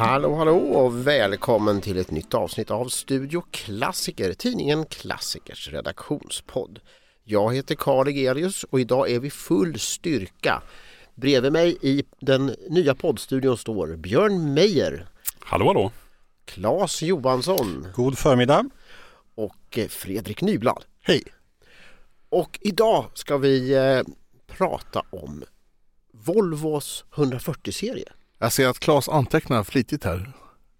Hallå hallå och välkommen till ett nytt avsnitt av Studio Klassiker, tidningen Klassikers redaktionspodd. Jag heter Karl Egerius och idag är vi full styrka. Bredvid mig i den nya poddstudion står Björn Meijer, Hallå hallå! Claes Johansson God förmiddag. och eh, Fredrik Nyblad. Hej. Och idag ska vi eh, prata om Volvos 140-serie. Jag ser att Claes antecknar flitigt här.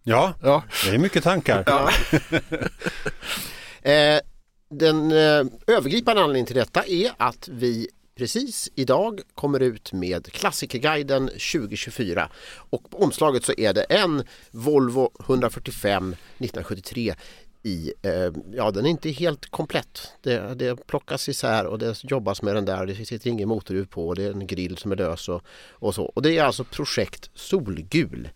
Ja, Ja, det är mycket tankar. Eh, den eh, övergripande anledningen till detta är att vi precis idag kommer ut med Klassikerguiden 2024 och på omslaget så är det en Volvo 145 1973 i, eh, ja den är inte helt komplett. Det, det plockas isär och det jobbas med den där. Det sitter ingen motorhuv på och det är en grill som är lös och, och så. Och det är alltså projekt Solgul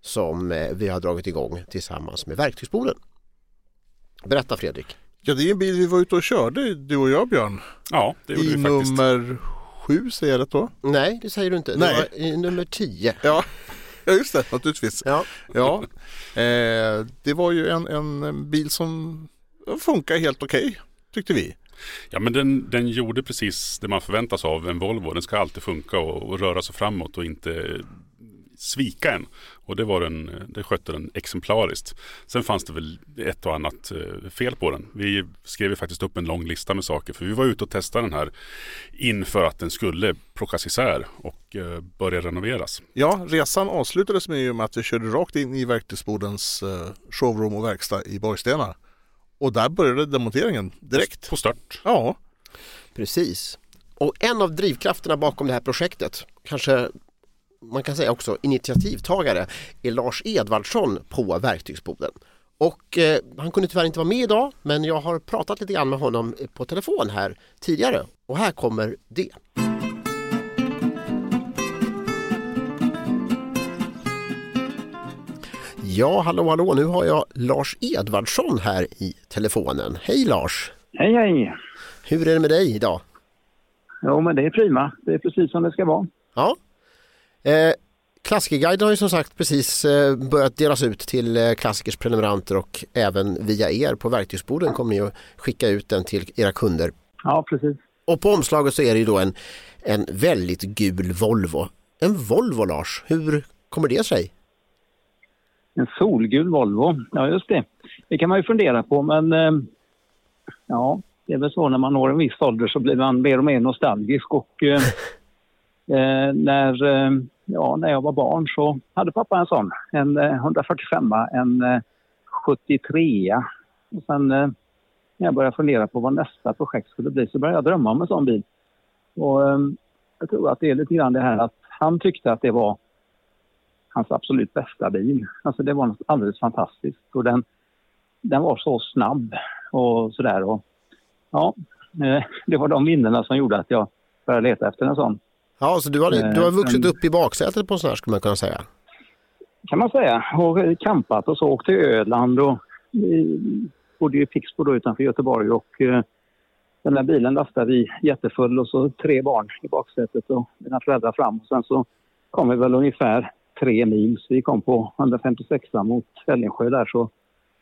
som eh, vi har dragit igång tillsammans med Verktygsboden. Berätta Fredrik. ja det är en bil vi var ute och körde, du och jag Björn. Ja, det gjorde I vi faktiskt. nummer sju säger jag rätt då? Nej, det säger du inte. Nej. Det var i nummer 10. Ja, ja just det, naturligtvis. Ja. Ja, eh, det var ju en, en bil som funkar helt okej, tyckte vi. Ja, men den, den gjorde precis det man förväntas av en Volvo. Den ska alltid funka och, och röra sig framåt och inte svika en. Och det, var den, det skötte den exemplariskt. Sen fanns det väl ett och annat eh, fel på den. Vi skrev ju faktiskt upp en lång lista med saker. För vi var ute och testade den här inför att den skulle plockas isär och eh, börja renoveras. Ja, resan avslutades med att vi körde rakt in i Verktygsbodens eh, showroom och verkstad i Borgstena. Och där började demonteringen direkt. På start. Ja, Precis. Och en av drivkrafterna bakom det här projektet, kanske man kan säga också initiativtagare, är Lars Edvardsson på Verktygsboden. Och eh, han kunde tyvärr inte vara med idag men jag har pratat lite grann med honom på telefon här tidigare och här kommer det. Ja, hallå hallå, nu har jag Lars Edvardsson här i telefonen. Hej Lars! Hej hej! Hur är det med dig idag? Jo men det är prima. Det är precis som det ska vara. Ja. Eh, Klassikerguiden har ju som sagt precis eh, börjat delas ut till eh, klassikers prenumeranter och även via er på verktygsborden kommer ni att skicka ut den till era kunder. Ja precis. Och på omslaget så är det ju då en, en väldigt gul Volvo. En Volvo Lars, hur kommer det sig? En solgul Volvo. Ja just det. Det kan man ju fundera på men ja det är väl så när man når en viss ålder så blir man mer och mer nostalgisk och eh, när, eh, ja, när jag var barn så hade pappa en sån. En eh, 145 en eh, 73 och sen eh, när jag började fundera på vad nästa projekt skulle bli så började jag drömma om en sån bil. Och eh, jag tror att det är lite grann det här att han tyckte att det var hans absolut bästa bil. Alltså det var något alldeles fantastiskt och den, den var så snabb och sådär. Och, ja, eh, det var de minnena som gjorde att jag började leta efter en sån. Ja, så du har, Eh, du har vuxit men- upp i baksätet på en sån här skulle man kunna säga. kan man säga. Och eh, campat och så, åkt till Öland och eh, bodde i Pixbo då utanför Göteborg och eh, den där bilen lastade vi jättefull och så tre barn i baksätet och mina föräldrar fram. Och sen så kom vi väl ungefär tre mil, så vi kom på 156 mot Ällingsjö där så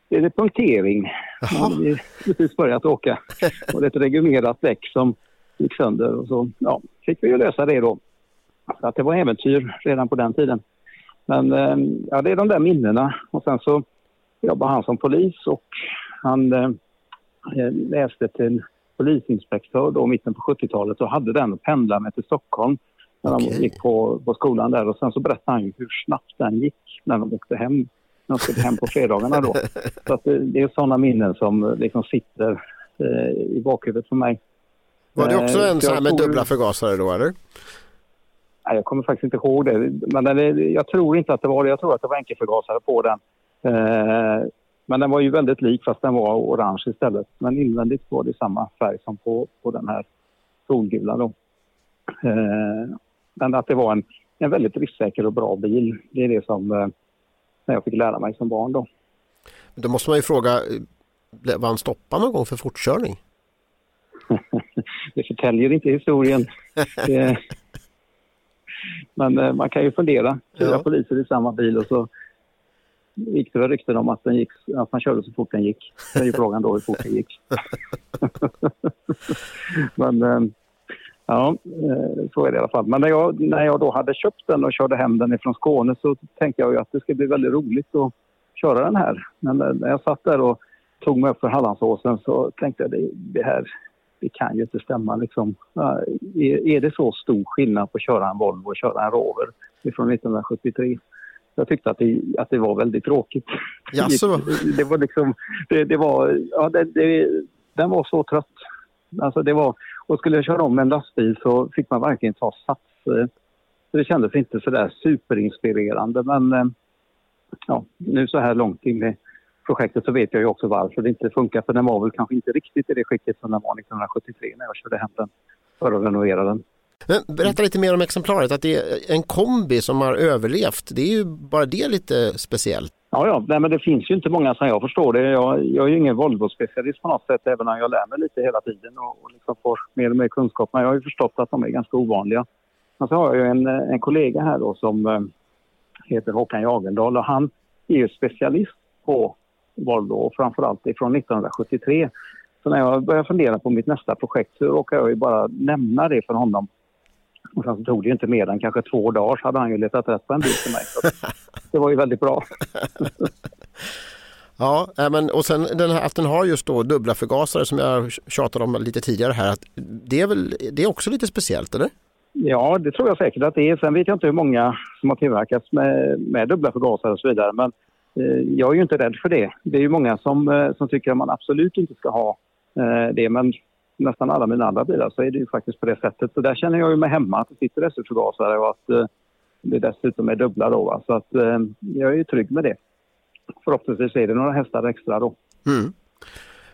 är det punktering. Vi precis börjat åka och det är ett regummerat däck som gick sönder och så ja, fick vi ju lösa det då. Så att det var äventyr redan på den tiden. Men eh, ja, det är de där minnena. Och sen så jobbade han som polis och han eh, läste till polisinspektör då mitten på 70-talet och hade den och pendlade med till Stockholm när de Okej. gick på, på skolan där och sen så berättade han ju hur snabbt den gick när de åkte hem. När de skulle hem på fredagarna då. Så det, det är sådana minnen som eh, liksom sitter eh, i bakhuvudet för mig. Var det också en så sån här med dubbla förgasare då eller? Nej, jag kommer faktiskt inte ihåg det. Men den jag tror inte att det var det. Jag tror att det var enkelförgasare på den. Eh, men den var ju väldigt lik fast den var orange istället. Men invändigt var det samma färg som på, på den här solgula då. Eh, men att det var en, en väldigt driftsäker och bra bil. Det är det som eh, jag fick lära mig som barn då. Då måste man ju fråga, eh, var han stoppad någon gång för fortkörning? Det förtäljer inte historien. Eh, Men eh, man kan ju fundera. Fyra Ja. poliser i samma bil och så gick det väl rykten om att, den gick, att man körde så fort den gick. Det är ju frågan då hur fort det gick. Men eh, ja, så är det i alla fall. Men när jag, när jag då hade köpt den och körde hem den ifrån Skåne så tänkte jag ju att det ska bli väldigt roligt att köra den här. Men när jag satt där och tog mig upp för Hallandsåsen så tänkte jag det, det här det kan ju inte stämma. Liksom. Är, det så stor skillnad på att köra en Volvo och köra en Rover från 1973? Jag tyckte att det, att det var väldigt tråkigt. Jaså? Det var liksom, det, det var, ja, det, det, den var så trött. Alltså det var, och skulle jag köra om en lastbil så fick man verkligen ta sats. det kändes inte så där superinspirerande men eh, ja, nu så här långt in i projektet så vet jag ju också varför det inte funkar för den var väl kanske inte riktigt i det skicket som den var 1973 när jag körde hem den för att renovera den. Men berätta lite mer om exemplaret, att det är en kombi som har överlevt. Det är ju bara det lite speciellt. Ja, ja, nej, men det finns ju inte många som jag förstår det. Jag, jag är ju ingen Volvo-specialist på något sätt, även om jag lär mig lite hela tiden och, och liksom får mer och mer kunskap. Men jag har ju förstått att de är ganska ovanliga. Men så har jag ju en, en kollega här då som eh, heter Håkan Jagendal och han är ju specialist på Volvo och framförallt ifrån 1973. Så när jag började fundera på mitt nästa projekt så råkade jag ju bara nämna det för honom. Och sen så tog det ju inte mer än kanske två dagar så hade han ju letat rätt på en bil till mig. Så det var ju väldigt bra. Ja, men, och sen den här, att den har just då dubbla förgasare som jag tjatade om lite tidigare här. Att det är väl det är också lite speciellt eller? Ja, det tror jag säkert att det är. Sen vet jag inte hur många som har tillverkats med, med dubbla förgasare och så vidare. Men Eh, jag är ju inte rädd för det. Det är ju många som, eh, som tycker att man absolut inte ska ha eh, det. Men nästan alla mina andra bilar så är det ju faktiskt på det sättet. Så där känner jag ju mig hemma att det sitter SU-förgasare och att det dessutom är dubbla då. Va? Så att jag är ju trygg med det. Förhoppningsvis är det några hästar extra då. Mm.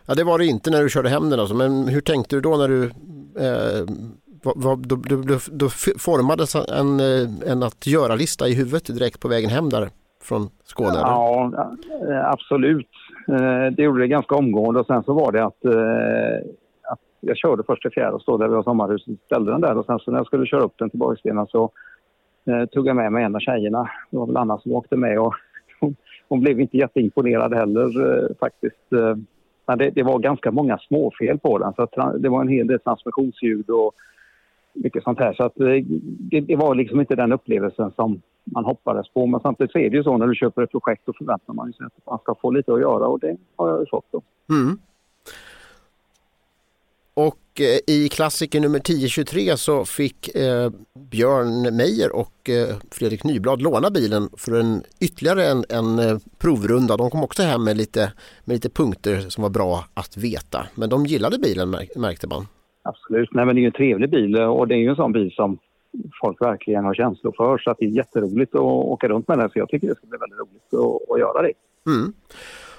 Ja, det var det inte när du körde hem den alltså. Men hur tänkte du då när du eh, vad, vad, då, då, då, formades en, en att göra-lista i huvudet direkt på vägen hem där från Skåne? eller? Ja, eh, absolut. Eh, det gjorde det ganska omgående och sen så var det att, eh, att jag körde först till fjärde och stod där vid sommarhuset och ställde den där och sen så när jag skulle köra upp den till Borgstena så tog jag med mig en av tjejerna. Det var väl Anna som åkte med och hon, blev inte jätteimponerad heller faktiskt. Men det, det var ganska många småfel på den så att det var en hel del transmissionsljud och mycket sånt här. Så att det, det var liksom inte den upplevelsen som man hoppades på. Men samtidigt så är det ju så när du köper ett projekt då förväntar man sig att man ska få lite att göra och det har jag ju fått då. Mm. Och eh, i klassiker nummer 1023 så fick eh, Björn Meijer och eh, Fredrik Nyblad låna bilen för en ytterligare en, en eh, provrunda. De kom också hem med lite, med lite punkter som var bra att veta. Men de gillade bilen mär- märkte man. Absolut. Nej, men det är ju en trevlig bil och det är ju en sån bil som folk verkligen har känslor för. Så att det är jätteroligt att åka runt med den. Så jag tycker det ska bli väldigt roligt att, att göra det. Mm.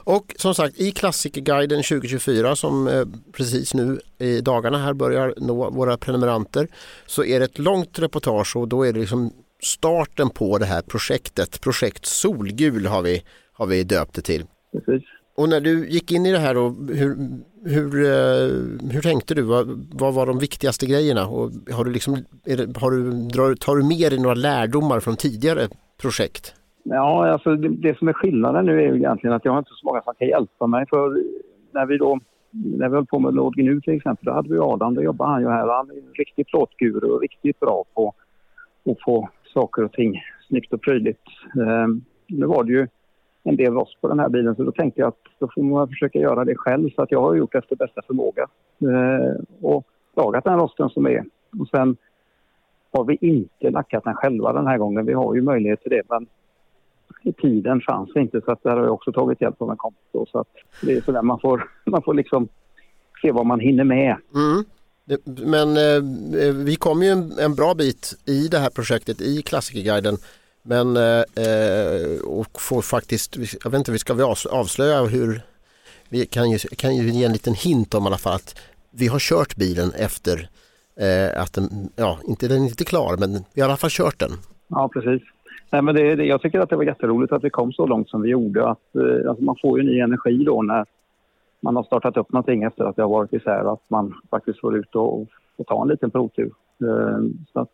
Och som sagt i Klassikerguiden 2024 som eh, precis nu i dagarna här börjar nå våra prenumeranter så är det ett långt reportage och då är det liksom starten på det här projektet. Projekt Solgul har vi, har vi döpt det till. Precis. Och när du gick in i det här, då, hur, hur, eh, hur tänkte du? Vad, vad var de viktigaste grejerna? Och har du liksom, är det, har du, drar, tar du med dig några lärdomar från tidigare projekt? Ja, alltså det, det som är skillnaden nu är ju egentligen att jag har inte så många som kan hjälpa mig. För när vi då när vi höll på med Lord Nu till exempel, då hade vi Adam, då jobbade han ju här. Han är en riktig plåtguru och riktigt bra på att få saker och ting snyggt och prydligt. Eh, nu var det ju en del rost på den här bilen så då tänkte jag att då får man försöka göra det själv så att jag har gjort efter bästa förmåga. Eh, och lagat den rosten som är. Och sen har vi inte lackat den själva den här gången. Vi har ju möjlighet till det men i tiden fanns det inte så att där har jag också tagit hjälp av en kompis. då Så att det är sådär man får, man får liksom se vad man hinner med. Mm. Men eh, vi kom ju en, en, bra bit i det här projektet i Klassikerguiden. Men eh, eh och får faktiskt, jag vet inte, ska vi avslöja hur, vi kan ju, kan ju ge en liten hint om i alla fall att vi har kört bilen efter eh, att den, ja, inte den är inte klar men vi har i alla fall kört den. Ja precis. Nej, men det, jag tycker att det var jätteroligt att vi kom så långt som vi gjorde. Att, eh, alltså man får ju ny energi då när man har startat upp någonting efter att det har varit isär. Att man faktiskt får ut och, och ta en liten provtur. Eh, så att,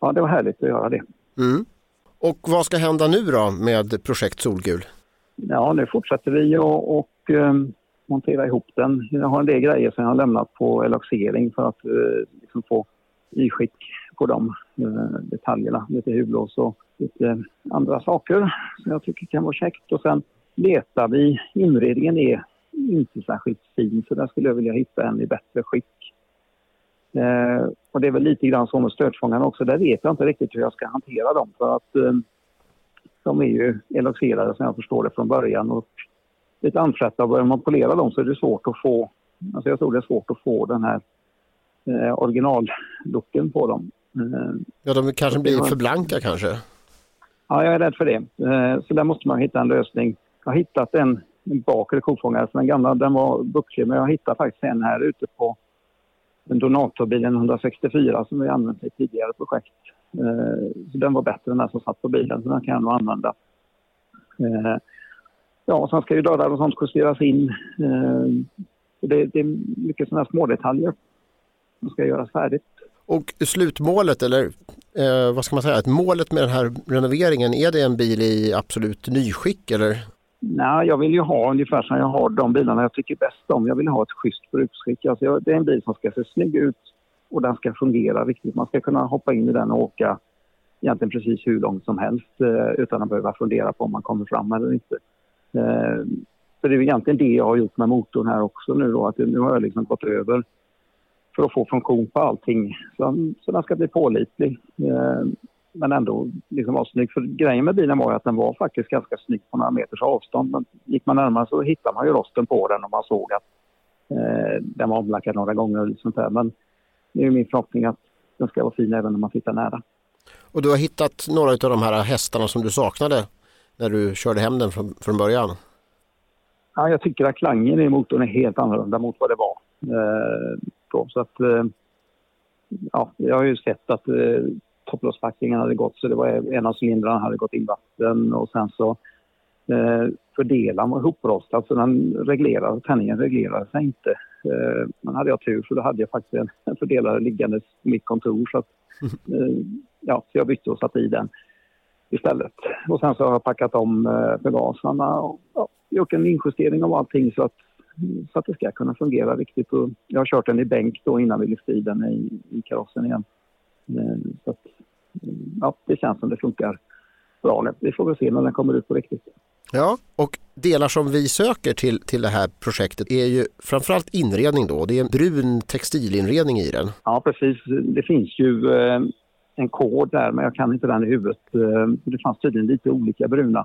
ja, det var härligt att göra det. Mm. Och vad ska hända nu då med projekt Solgul? Ja, nu fortsätter vi och, och eh, montera ihop den. Jag har en del grejer som jag har lämnat på eloxering för att eh, liksom få i på de eh, detaljerna. Lite huvudlås och lite andra saker som jag tycker kan vara käckt. Och sen letar vi. Inredningen är inte särskilt fin så där skulle jag vilja hitta en i bättre skick. Eh, och det är väl lite grann så med stötfångarna också. Där vet jag inte riktigt hur jag ska hantera dem för att eh, de är ju eloxerade som jag förstår det från början och lite anfrätta. Börjar man polera dem så är det svårt att få, alltså jag tror det är svårt att få den här eh, originallooken på dem. Eh, ja, de kanske blir för blanka kanske? Ja, jag är rädd för det. Eh, så där måste man hitta en lösning. Jag har hittat en, en bakre kofångare, den gamla den var bucklig, men jag hittade faktiskt en här ute på en donatorbilen 164 som vi använt i tidigare projekt. Eh, så den var bättre än den som satt på bilen, så den kan jag nog använda. Eh, ja, sen ska ju dörrar och sånt justeras in. Eh, det, det är mycket sådana smådetaljer som ska göras färdigt. Och slutmålet eller eh, vad ska man säga, målet med den här renoveringen, är det en bil i absolut nyskick eller? Nej, jag vill ju ha ungefär som jag har de bilarna jag tycker bäst om. Jag vill ha ett schysst bruksskick. Alltså jag, det är en bil som ska se snygg ut och den ska fungera riktigt. Man ska kunna hoppa in i den och åka egentligen precis hur långt som helst eh, utan att behöva fundera på om man kommer fram eller inte. Eh, så det är egentligen det jag har gjort med motorn här också nu då. Att nu har jag liksom gått över för att få funktion på allting. Så, så den ska bli pålitlig. Eh, men ändå liksom vara snygg. För grejen med bilen var ju att den var faktiskt ganska snygg på några meters avstånd. Men gick man närmare så hittade man ju rosten på den och man såg att eh, den var omlackad några gånger och sånt där. Men det är min förhoppning att den ska vara fin även när man tittar nära. Och du har hittat några av de här hästarna som du saknade när du körde hem den från, från början? Ja, jag tycker att klangen i motorn är helt annorlunda mot vad det var. Eh. Så att, eh, ja, jag har ju sett att eh, topplåspackningen hade gått så det var en av cylindrarna hade gått in vatten och sen så eh, fördelaren var ihoprostad så den reglerade, tändningen reglerade sig inte. Eh, men hade jag tur så då hade jag faktiskt en, fördelare liggandes på mitt kontor så att eh, ja, så jag bytte och satte i den istället. Och sen så har jag packat om eh, förgasarna och ja, gjort en injustering av allting så att så att det ska kunna fungera riktigt. Och jag har kört den i bänk då innan vi lyfte i den i, i karossen igen. Eh, så att, ja, det känns som det funkar bra. Vi får väl se när den kommer ut på riktigt. Ja, och delar som vi söker till, till det här projektet är ju framförallt inredning då. Det är en brun textilinredning i den. Ja, precis. Det finns ju eh, en kod där, men jag kan inte den i huvudet. Eh, det fanns tydligen lite olika bruna.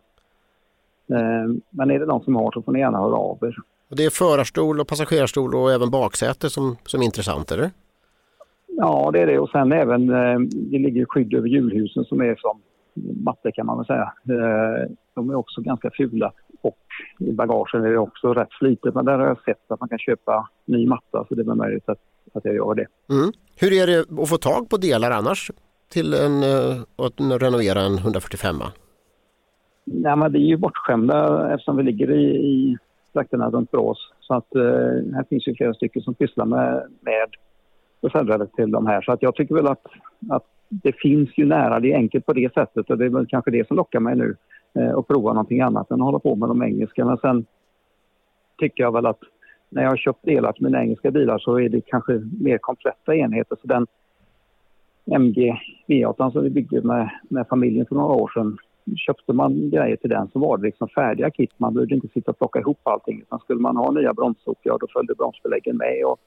Eh, men är det någon som har så får ni gärna höra av er. Och det är förarstol och passagerarstol och även baksäte som, som är intressant, eller? Ja, det är det. Och sen även, eh, det ligger skydd över hjulhusen som är som matte kan man väl säga. Eh, de är också ganska fula och i bagagen är det också rätt slitet. Men där har jag sett att man kan köpa ny matta så det är möjligt att, att jag gör det. Mm. Hur är det att få tag på delar annars till en, eh, att renovera en 145? Ja, men vi är ju bortskämda eftersom vi ligger i, i trakterna runt Brås. Så att här finns ju flera stycken som pysslar med, med försäljare till de här. Så att jag tycker väl att, att det finns ju nära, det är enkelt på det sättet och det är väl kanske det som lockar mig nu eh, att prova någonting annat än att hålla på med de engelska. Men sen tycker jag väl att när jag har köpt delar till mina engelska bilar så är det kanske mer kompletta enheter. Så den MG V8 som vi byggde med, med familjen för några år sedan köpte man grejer till den så var det liksom färdiga kit. Man behövde inte sitta och plocka ihop allting. Utan skulle man ha nya bromsok, ja då följde bromsbeläggen med och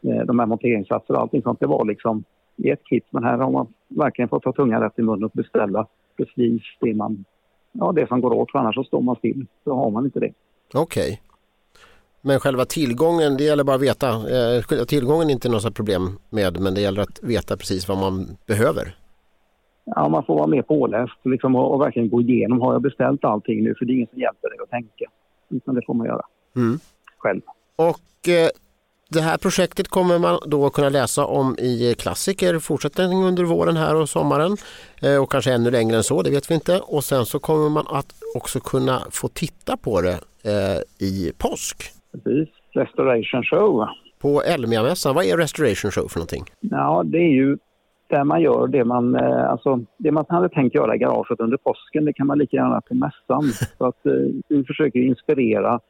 de här monteringssatser och allting sånt. Det var liksom i ett kit. Men här har man verkligen fått ta tungan rätt i munnen och beställa precis det man, ja det som går åt för annars så står man still. Så har man inte det. Okej. Okay. Men själva tillgången, det gäller bara att veta. Eh, tillgången är inte något problem med men det gäller att veta precis vad man behöver. Ja, man får vara mer påläst liksom, och, och, verkligen gå igenom. Har jag beställt allting nu? För det är ingen som hjälper dig att tänka. Utan det får man göra mm. själv. Och eh, det här projektet kommer man då kunna läsa om i Klassiker fortsättning under våren här och sommaren. Eh, och kanske ännu längre än så, det vet vi inte. Och sen så kommer man att också kunna få titta på det eh, i påsk. Precis, Restoration Show. På Elmia-mässan, vad är Restoration Show för någonting? Ja, det är ju där man gör det man, eh, alltså, det man hade tänkt göra i garaget under påsken, det kan man lika gärna på mässan. Så att vi försöker inspirera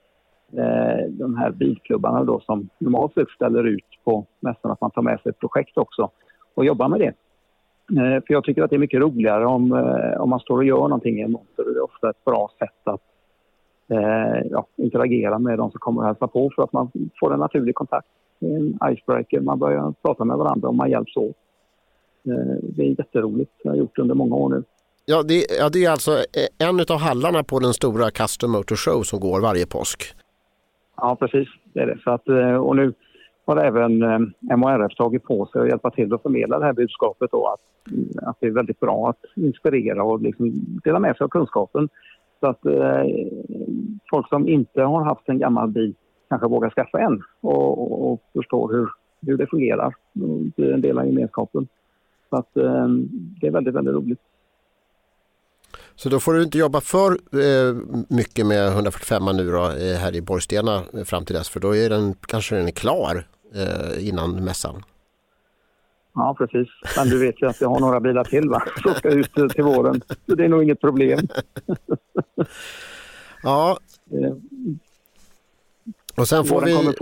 Eh, de här bilklubbarna då som normalt sett ställer ut på mässan att man tar med sig ett projekt också och jobbar med det. Eh, för jag tycker att det är mycket roligare om, eh, om man står och gör någonting i en monter. Det är ofta ett bra sätt att eh, ja, interagera med de som kommer och hälsar på för att man får en naturlig kontakt. Det är En icebreaker, man börjar prata med varandra och man hjälps åt. Eh, det är jätteroligt. Jag har gjort det under många år nu. Ja det, ja, det är alltså eh, en av hallarna på den stora Custom Motor Show som går varje påsk. Ja, precis. Det är det. Så att, eh, och nu har även eh, MHRF tagit på sig att hjälpa till att förmedla det här budskapet då, att, mm, att det är väldigt bra att inspirera och liksom dela med sig av kunskapen. Så att eh, folk som inte har haft en gammal bil kanske vågar skaffa en och, och, och förstår hur, hur det fungerar. Det är en del av gemenskapen. Så att, eh, det är väldigt, väldigt roligt. Så då får du inte jobba för eh, mycket med 145 nu då, eh, här i Borgstena fram till dess för då är den, kanske den är klar eh, innan mässan. Ja precis, men du vet ju att jag har några bilar till va? som ska ut till våren. Så det är nog inget problem. ja. Eh, och sen får vi...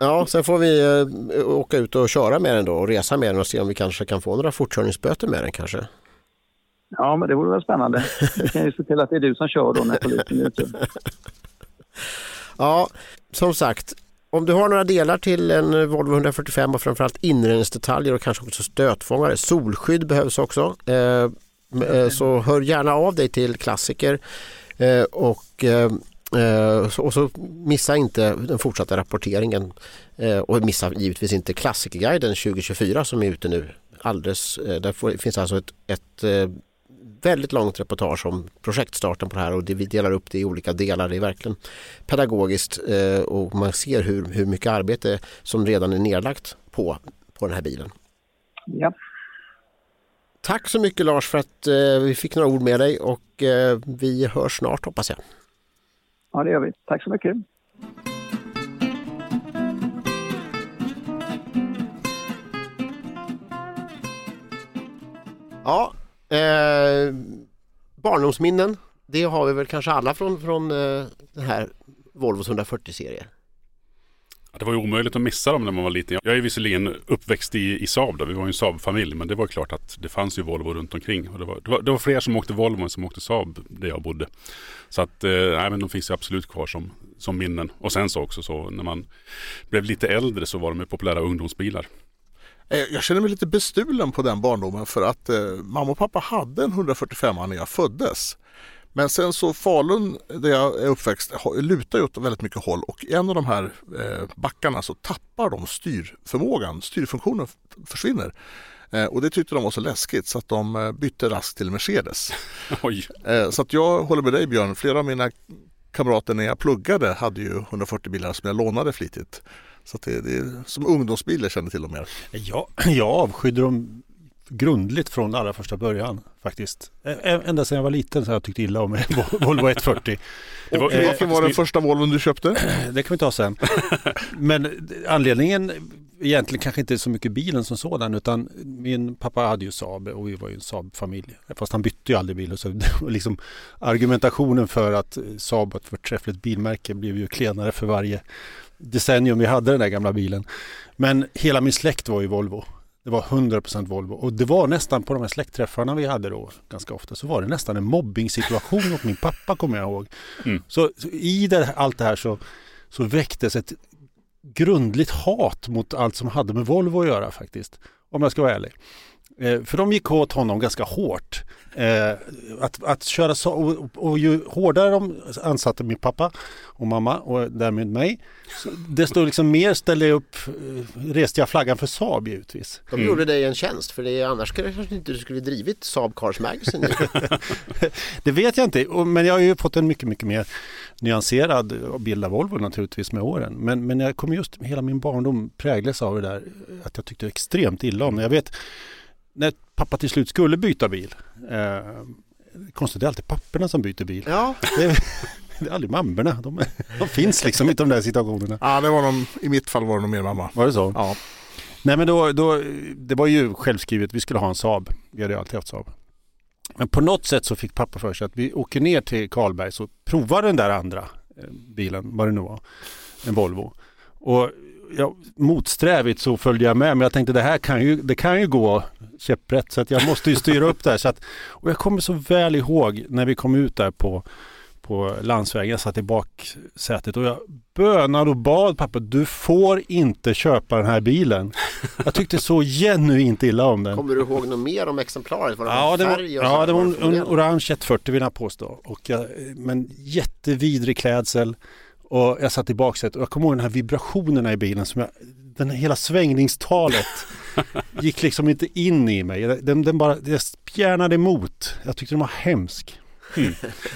Ja, sen får vi uh, åka ut och köra med den då och resa med den och se om vi kanske kan få några fortkörningsböter med den kanske. Ja, men det vore väl spännande. Vi kan ju se till att det är du som kör då när polisen är ute. ja, som sagt, om du har några delar till en Volvo 145 och framförallt inredningsdetaljer och kanske också stötfångare, solskydd behövs också. Eh, eh så hör gärna av dig till klassiker eh, och eh, eh, och så missa inte den fortsatta rapporteringen eh, och missa givetvis inte Klassikerguiden 2024 som är ute nu. Alldeles, eh, där finns alltså ett, ett eh, väldigt långt reportage om projektstarten på det här och det, vi delar upp det i olika delar. Det är verkligen pedagogiskt och man ser hur, hur mycket arbete som redan är nedlagt på, på den här bilen. Ja. Tack så mycket Lars för att vi fick några ord med dig och vi hörs snart hoppas jag. Ja, det gör vi. Tack så mycket. Ja, eh, barndomsminnen, det har vi väl kanske alla från, från eh, den här Volvos 140-serie. Det var ju omöjligt att missa dem när man var liten. Jag är visserligen uppväxt i, i Saab, då. vi var ju en Saab-familj, men det var klart att det fanns ju Volvo runt omkring. Och det, var, det, var, det var fler som åkte Volvo än som åkte Saab där jag bodde. Så att, eh, nej, men de finns ju absolut kvar som, som minnen. Och sen så också så när man blev lite äldre så var de populära ungdomsbilar. Eh, jag känner mig lite bestulen på den barndomen för att eh, mamma och pappa hade en 145 när jag föddes. Men sen så Falun där jag är uppväxt lutar ju åt väldigt mycket håll och i en av de här eh, backarna så tappar de styrförmågan, styrfunktionen försvinner. Eh, och det tyckte de var så läskigt så att de eh, bytte raskt till Mercedes. Oj. Så att jag håller med dig Björn, flera av mina kamrater när jag pluggade hade ju 140 bilar som jag lånade flitigt. Så det, det är som ungdomsbilar känner till dem mer. Ja, jag avskydde dem grundligt från allra första början faktiskt. Ända sedan jag var liten så har jag tyckt illa om Volvo 140. Det var, eh, var den första Volvon du köpte? Det kan vi ta sen. Men anledningen egentligen kanske inte så mycket bilen som sådan utan min pappa hade ju Saab och vi var ju en Saab-familj. Fast han bytte ju aldrig bil. Så, liksom argumentationen för att Saab var ett förträffligt bilmärke blev ju klenare för varje decennium vi hade den där gamla bilen. Men hela min släkt var ju Volvo. Det var 100% Volvo och det var nästan på de här släktträffarna vi hade då ganska ofta så var det nästan en mobbing-situation åt min pappa kommer jag ihåg. Mm. Så, så i det, allt det här så, så väcktes ett grundligt hat mot allt som hade med Volvo att göra faktiskt. Om jag ska vara ärlig. Eh, för de gick åt honom ganska hårt. Eh, att, att köra så, och, och ju hårdare de ansatte min pappa och mamma och därmed mig, desto liksom mer ställde jag upp, eh, reste jag flaggan för Saab givetvis. De gjorde dig en tjänst för det, annars skulle kanske inte du skulle drivit Saab Cars Magazine. Det vet jag inte, men jag har ju fått en mycket, mycket mer nyanserad bild av Volvo naturligtvis med åren. Men, men jag kommer just, hela min barndom präglas av det där att jag tyckte extremt illa om det. Jag vet när pappa till slut skulle byta bil. Eh, konstigt, det är alltid papporna som byter bil. Ja, Det är, det är aldrig mammorna. De, de finns liksom inte de där situationerna. Ja, det var någon, I mitt fall var det nog mer mamma. Var det så? Ja. Nej men då, då, det var ju självskrivet, vi skulle ha en Saab. Vi hade ju alltid haft Saab. Men på något sätt så fick pappa för sig att vi åker ner till Karlberg så provar den där andra eh, bilen, vad det nu var, en Volvo. Och ja, motsträvigt så följde jag med men jag tänkte det här kan ju, det kan ju gå käpprätt så att jag måste ju styra upp det här. Så att, och jag kommer så väl ihåg när vi kom ut där på, på landsvägen, jag satt i baksätet och jag bönade och bad pappa, du får inte köpa den här bilen. Jag tyckte så genuint illa om den. kommer du ihåg något mer om exemplaret? Var det Ja, det var, ja, det var en, en orange 140 vill jag påstå. Och jag, men jättevidrig klädsel. Och jag satt i baksätet och jag kommer ihåg den här vibrationerna i bilen. Som jag, den här hela svängningstalet gick liksom inte in i mig. Den, den bara jag spjärnade emot. Jag tyckte den var hemsk.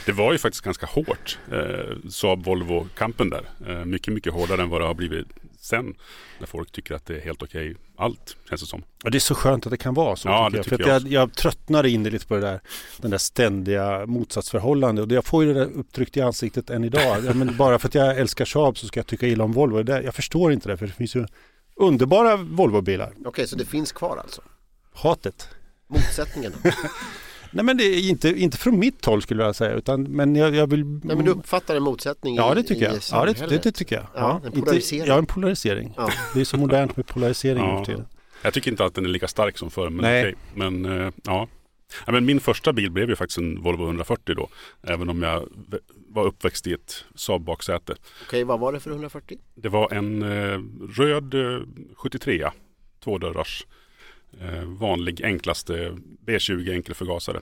Det var ju faktiskt ganska hårt, eh, Saab Volvo-kampen där. Eh, mycket, mycket hårdare än vad det har blivit sen. När folk tycker att det är helt okej, allt känns det som. Och det är så skönt att det kan vara så. Ja, tycker det jag. tycker För jag jag, jag tröttnade in lite på det där, den där ständiga motsatsförhållandet. Och jag får ju det där upptryckt i ansiktet än idag. Ja, men bara för att jag älskar Saab så ska jag tycka illa om Volvo. Det, jag förstår inte det, för det finns ju underbara Volvo-bilar. Okej, så det finns kvar alltså? Hatet. Motsättningen? Nej men det är inte, inte från mitt håll skulle jag säga. Utan, men jag, jag vill... Nej, men du uppfattar en motsättning Ja i, det tycker i jag. Ja det, det, det tycker jag. Ja, en Inte- polarisering. Ja en polarisering. Ja. Det är så modernt med polarisering Ja. tiden. Jag tycker inte att den är lika stark som förr, men Nej. okej. Men eh, ja. ja. Men min första bil blev ju faktiskt en Volvo 140 då. Även om jag var uppväxt i ett Saab baksäte. Okej, vad var det för 140? Det var en eh, röd eh, 73 tvådörrars. Eh, vanlig enklaste B20 enkelförgasare.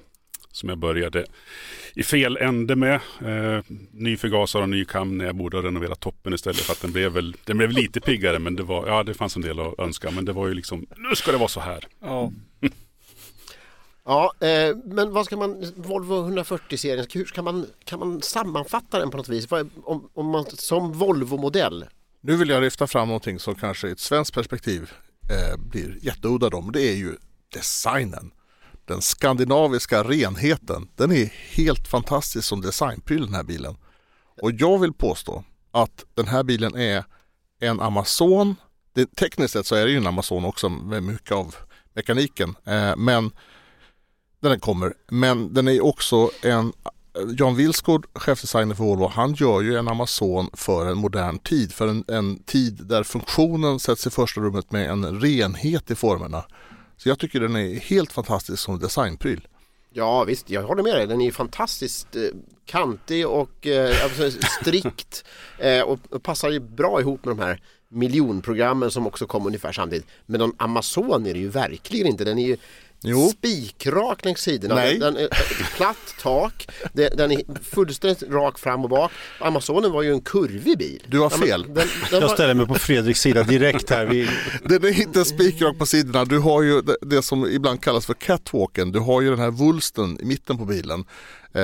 Som jag började i fel ände med. Eh, ny förgasare och ny kam när jag borde ha renoverat toppen istället. För att den blev, väl, den blev lite piggare men det, var, ja, det fanns en del att önska. Men det var ju liksom, nu ska det vara så här. Ja. Ja, eh, men vad ska man, Volvo 140-serien, hur ska man, kan man sammanfatta den på något vis? Om, om man, som Volvo-modell? Nu vill jag lyfta fram någonting som kanske i ett svenskt perspektiv eh, blir jätteudda om. Det är ju designen. Den skandinaviska renheten. Den är helt fantastisk som designpryl den här bilen. Och jag vill påstå att den här bilen är en Amazon. Det, tekniskt sett så är det ju en Amazon också med mycket av mekaniken. Eh, men den kommer. Men den är också en Jan Wilsgård, chefdesigner för Volvo, han gör ju en Amazon för en modern tid. För en, en tid där funktionen sätts i första rummet med en renhet i formerna. Så jag tycker den är helt fantastisk som designpryl. Ja visst, jag håller med dig. Den är fantastiskt eh, kantig och eh, alltså, strikt eh, och, och passar ju bra ihop med de här miljonprogrammen som också kom ungefär samtidigt. Men någon Amazon är det ju verkligen inte. Den är ju Jo. spikrak längs sidorna. Nej. Den, den är platt tak, den, den är fullständigt rak fram och bak. Amazonen var ju en kurvig bil. Du har fel. Den, den Jag var, ställer mig på Fredriks sida direkt här. Vi, Den är inte spikrak på sidorna. Du har ju det, det som ibland kallas för catwalken. Du har ju den här vulsten i mitten på bilen. Eh,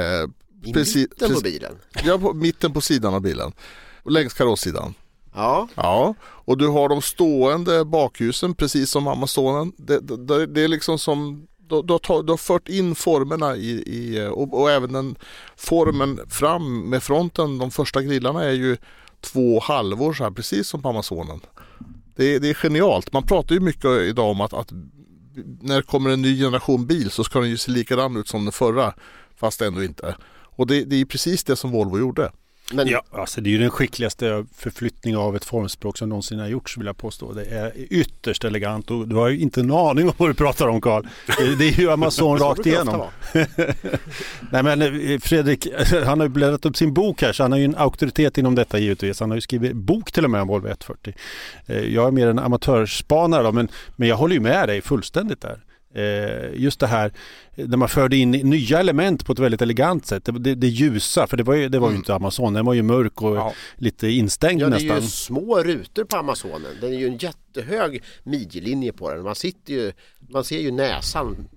I precis- mitten på bilen. Ja, på mitten på sidan av bilen. Längs karossidan. Ja, Ja, och du har de stående bakljusen precis som Amazonen. Det, det, det är liksom som du, du, har du har fört in formerna i, i och, och även den formen fram med fronten. De första grillarna är ju två halvor så här, precis som på Amazonen. Det, det är genialt. Man pratar ju mycket idag om att, att när det kommer en ny generation bil så ska den ju se likadan ut som den förra. Fast ändå inte. Och det, det är precis det som Volvo gjorde. Men Ja, alltså det är ju den skickligaste förflyttning av ett formspråk som någonsin har gjorts vill jag påstå. Det är ytterst elegant och du har ju inte en aning om vad du pratar om Karl. Det, är ju Amazon rakt igenom. Nej men eh, Fredrik, han har ju bläddrat upp sin bok här så han är ju en auktoritet inom detta givetvis. Han har ju skrivit bok till och med om Volvo 140. Eh, Jag är mer en amatörspanare då men, men jag håller ju med dig fullständigt där. Eh, Just det här när man förde in nya element på ett väldigt elegant sätt. Det, det, det ljusa, för det var ju, det var ju inte Amazon, den var ju mörk och Ja. lite instängd Ja, det är nästan. ju små rutor på Amazonen. Den är ju en jättehög midjelinje på den. Man, sitter ju, man ser ju näsan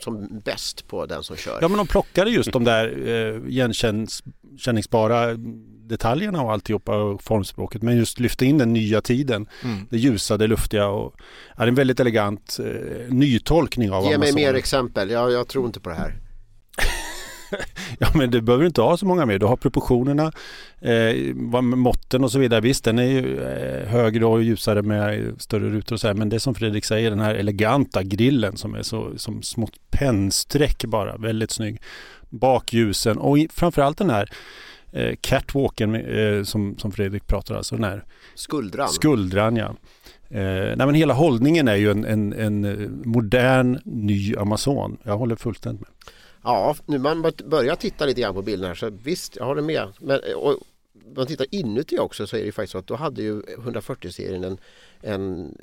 som bäst på den som kör. Ja men de plockade just de där eh, igenkänningsbara detaljerna och alltihopa och formspråket men just lyfte in den nya tiden. Mm. Det ljusa, det luftiga och ja, det är en väldigt elegant eh, nytolkning av Ge mig Amazon. mer exempel. Jag, jag tror inte på det här. Ja men du behöver inte ha så många mer. Du har proportionerna, eh, måtten och så vidare. Visst den är ju eh, högre och ljusare med större rutor och så här. Men det som Fredrik säger, den här eleganta grillen som är så som smått pennstreck bara. Väldigt snygg. Bakljusen och framförallt den här eh, catwalken eh, som, som Fredrik pratar alltså. Den här Skuldran. skuldran ja. Eh, nej men hela hållningen är ju en, en, en eh, modern ny Amazon. Jag håller fullständigt med. Ja, nu man bör- börjar titta lite grann på bilden här så visst, jag håller med. Men och, om man tittar inuti också så är det ju faktiskt så att då hade ju 140-serien en, en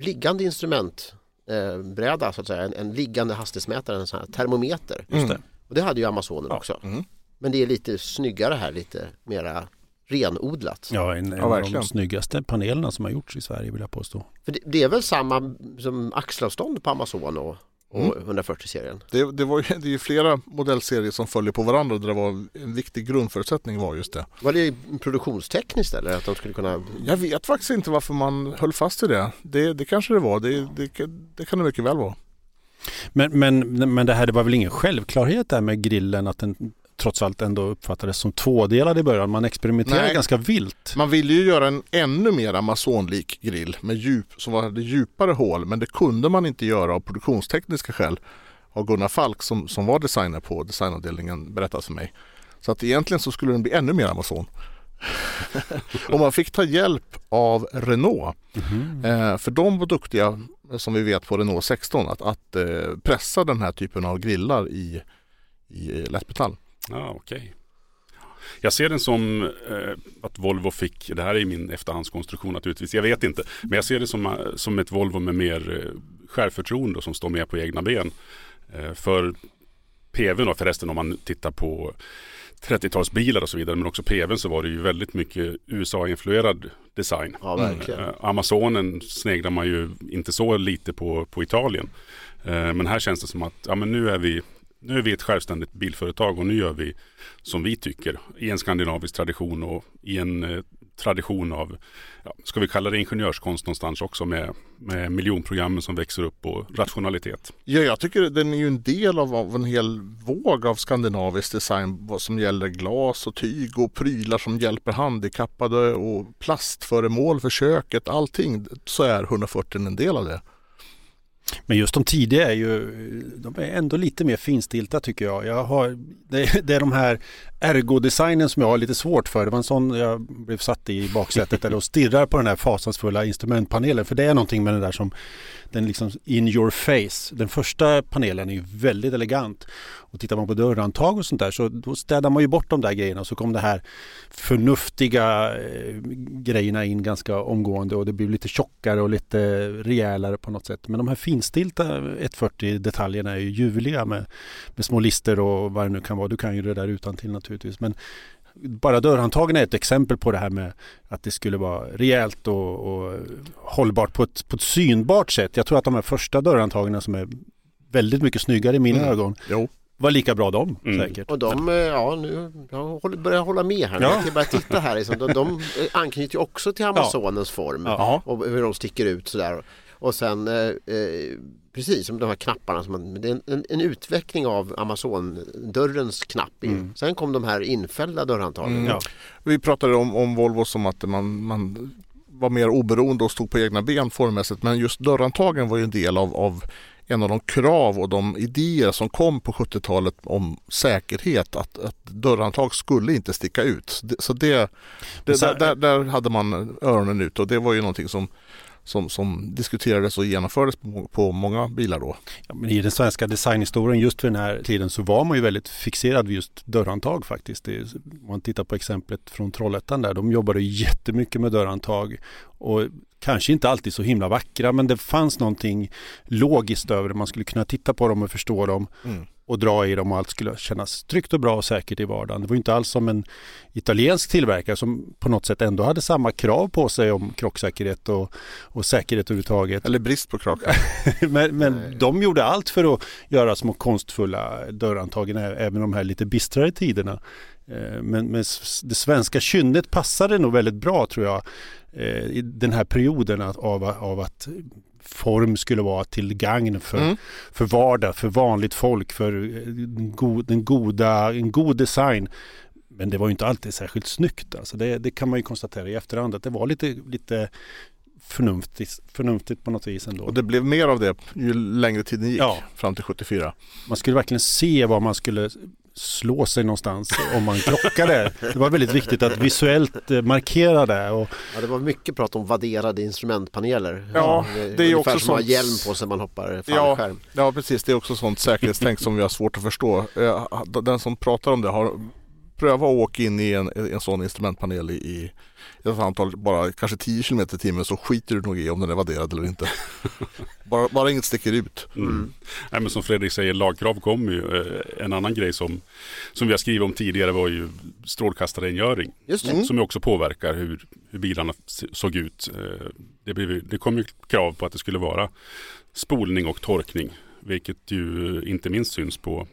liggande instrumentbräda så att säga. En, en liggande hastighetsmätare, en sån här termometer. Just det. Och det hade ju Amazonen också. Mm. Men det är lite snyggare här, lite mera renodlat. Ja, en, en Ja, av de snyggaste panelerna som har gjorts i Sverige vill jag påstå. För det, det är väl samma som axelavstånd på Amazon och, och 140-serien? Det, det, var ju, det är ju flera modellserier som följer på varandra där det var en viktig grundförutsättning var just det. Var det produktionstekniskt eller att de skulle kunna Jag vet faktiskt inte varför man höll fast i det. Det, det kanske det var. Det, det, det kan det mycket väl vara. Men, men, men det här det var väl ingen självklarhet där med grillen att den trots allt ändå uppfattades som tvådelad i början. Man experimenterade Nej. ganska vilt. Man ville ju göra en ännu mer Amazon-lik grill med djup, som hade djupare hål men det kunde man inte göra av produktionstekniska skäl. Har Gunnar Falk som, som var designer på designavdelningen berättat för mig. Så att egentligen så skulle den bli ännu mer Amazon. och man fick ta hjälp av Renault. Eh, för de var duktiga, som vi vet på Renault 16, att, att eh, pressa den här typen av grillar i, i lättmetall. Ja, okej. Jag ser den som eh, att Volvo fick, det här är min efterhandskonstruktion naturligtvis, jag vet inte. Men jag ser det som, eh, som ett Volvo med mer eh, självförtroende och som står mer på egna ben. Eh, för PVn då förresten om man tittar på 30-talsbilar och så vidare men också PVn så var det ju väldigt mycket USA-influerad design. Ja, verkligen. Eh, Amazonen sneglar man ju inte så lite på, på Italien. Eh, Men här känns det som att ja, men nu, är vi, nu är vi ett självständigt bilföretag och nu gör vi som vi tycker i en skandinavisk tradition och i en eh, tradition av, ja, ska vi kalla det ingenjörskonst någonstans också med, med miljonprogrammen som växer upp och rationalitet. Ja, jag tycker den är ju en del av, av en hel våg av skandinavisk design vad som gäller glas och tyg och prylar som hjälper handikappade och plastföremål för köket. Allting så är 140 en del av det. Men just de tidiga är ju, de är ändå lite mer finstilta tycker jag. jag har, det, är, det är de här ergodesignen som jag har lite svårt för. Det var en sån jag blev satt i baksätet eller och stirrar på den här fasansfulla instrumentpanelen. För det är någonting med den där som, den liksom in your face. Den första panelen är ju väldigt elegant. Och tittar man på dörrhandtag och sånt där så då städar man ju bort de där grejerna och så kom det här förnuftiga eh, grejerna in ganska omgående och det blev lite tjockare och lite rejälare på något sätt. Men de här finstilta 140 detaljerna är ju ljuvliga med, med små lister och vad det nu kan vara. Du kan ju det där utan till naturligtvis. Men bara dörrhandtagen är ett exempel på det här med att det skulle vara rejält och, och hållbart på ett, på ett synbart sätt. Jag tror att de här första dörrhandtagen som är väldigt mycket snyggare i mina Mm. ögon Jo. var lika bra de Mm. säkert. Och de, ja nu, jag börjar hålla med här nu. Ja. Jag börjar titta här. Liksom. De, de anknyter ju också till Amazonens form Ja. och hur de sticker ut sådär. Och sen eh, eh, precis som de här knapparna, som man, det är en, en, en utveckling av Amazon-dörrens knapp. In. Mm. Sen kom de här infällda dörrhandtagen. Mm. Ja. Vi pratade om, om Volvo som att man, man var mer oberoende och stod på egna ben formmässigt. Men just dörrhandtagen var ju en del av, av en av de krav och de idéer som kom på 70-talet om säkerhet att, att dörrhandtag skulle inte sticka ut. Så det, det där, där, där, hade man öronen ut och det var ju någonting som som, som diskuterades och genomfördes på, på många bilar då. Ja, men I den svenska designhistorien just vid den här tiden så var man ju väldigt fixerad vid just dörrhandtag faktiskt. Det, om man tittar på exemplet från Trollhättan där, de jobbade jättemycket med dörrhandtag och kanske inte alltid så himla vackra men det fanns någonting logiskt över det. Man skulle kunna titta på dem och förstå dem. Mm och dra i dem och allt skulle kännas tryggt och bra och säkert i vardagen. Det var inte alls som en italiensk tillverkare som på något sätt ändå hade samma krav på sig om krocksäkerhet och, och säkerhet överhuvudtaget. Eller brist på krock. men men de gjorde allt för att göra små konstfulla dörrantagen även de här lite bistrare tiderna. Eh, men, men det svenska kynnet passade nog väldigt bra tror jag i den här perioden av, av att form skulle vara till gagn för, mm. för vardag, för vanligt folk, för en, god, en, goda, en god design. Men det var ju inte alltid särskilt snyggt. Alltså det, det kan man ju konstatera i efterhand att det var lite, lite förnuftigt, förnuftigt på något vis ändå. Och det blev mer av det ju längre tiden gick ja. fram till 74. Man skulle verkligen se vad man skulle slå sig någonstans om man krockade. Det var väldigt viktigt att visuellt eh, markera det. Och... Ja, det var mycket prat om vadderade instrumentpaneler. Ja, det är också som sånt... att hjälm på sig man hoppar fallskärm. Ja, ja, precis. Det är också sånt säkerhetstänk som vi har svårt att förstå. Den som pratar om det har prövat att åka in i en, en sån instrumentpanel i, i ett antal, bara kanske 10 km i timmen så skiter du nog i om den är vadderad eller inte. bara, bara inget sticker ut. Mm. Mm. Nej, men som Fredrik säger, lagkrav kommer ju. Eh, en annan grej som, som vi har skrivit om tidigare var ju strålkastarengöring. Just det. Som ju också påverkar hur, hur bilarna såg ut. Eh, det, blev, det kom ju krav på att det skulle vara spolning och torkning. Vilket ju inte minst syns på,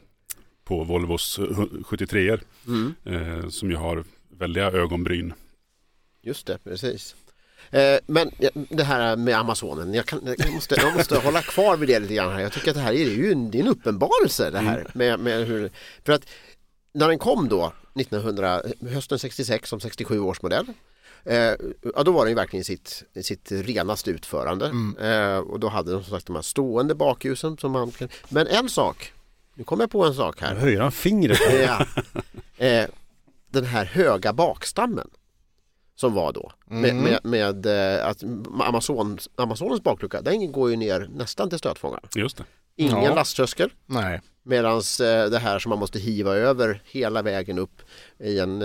på Volvos 73 er mm. eh, som ju har väldiga ögonbryn. Just det, precis. Eh, men det här med Amazonen, jag, kan, jag, måste, jag måste hålla kvar vid det lite grann här. Jag tycker att det här är ju en, det är en uppenbarelse det här. Mm. Med, med hur, för att när den kom då 1900, hösten 66 som 67 års modell Eh, ja, då var den ju verkligen sitt, sitt renaste utförande mm. eh, och då hade den som sagt de här stående bakljusen som man Men en sak, nu kommer jag på en sak här. Nu höjer han fingret. ja, eh, den här höga bakstammen som var då. Mm. Med, med, med eh, att Amazon, Amazonens baklucka, den går ju ner nästan till stötfångaren. Just det. Ingen ja. lasttröskel. Nej. Medan eh, det här som man måste hiva över hela vägen upp i en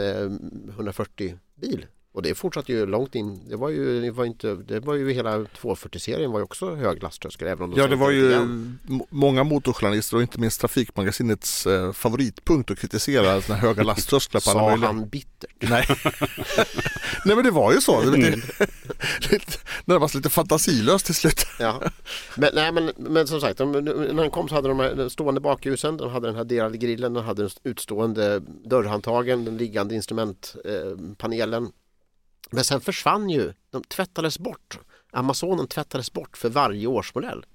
140 eh, bil och det fortsatte ju långt in. Det var ju, det var inte, det var ju hela 240-serien var ju också hög lasttröskel. Även om ja, det var ju igen. många motorjournalister och inte minst Trafikmagasinets eh, favoritpunkt att kritisera sådana höga lasttrösklar på alla möjliga. Sa han bittert? Nej. Nej, men det var ju så. Det var lite, lite, närmast lite fantasilöst till slut. ja. men, nej, men, men som sagt, de, när han kom så hade de här stående bakljusen, de hade den här delade grillen, de hade den utstående dörrhandtagen, den liggande instrumentpanelen. Eh, men sen försvann ju, de tvättades bort. Amazonen tvättades bort för varje årsmodell.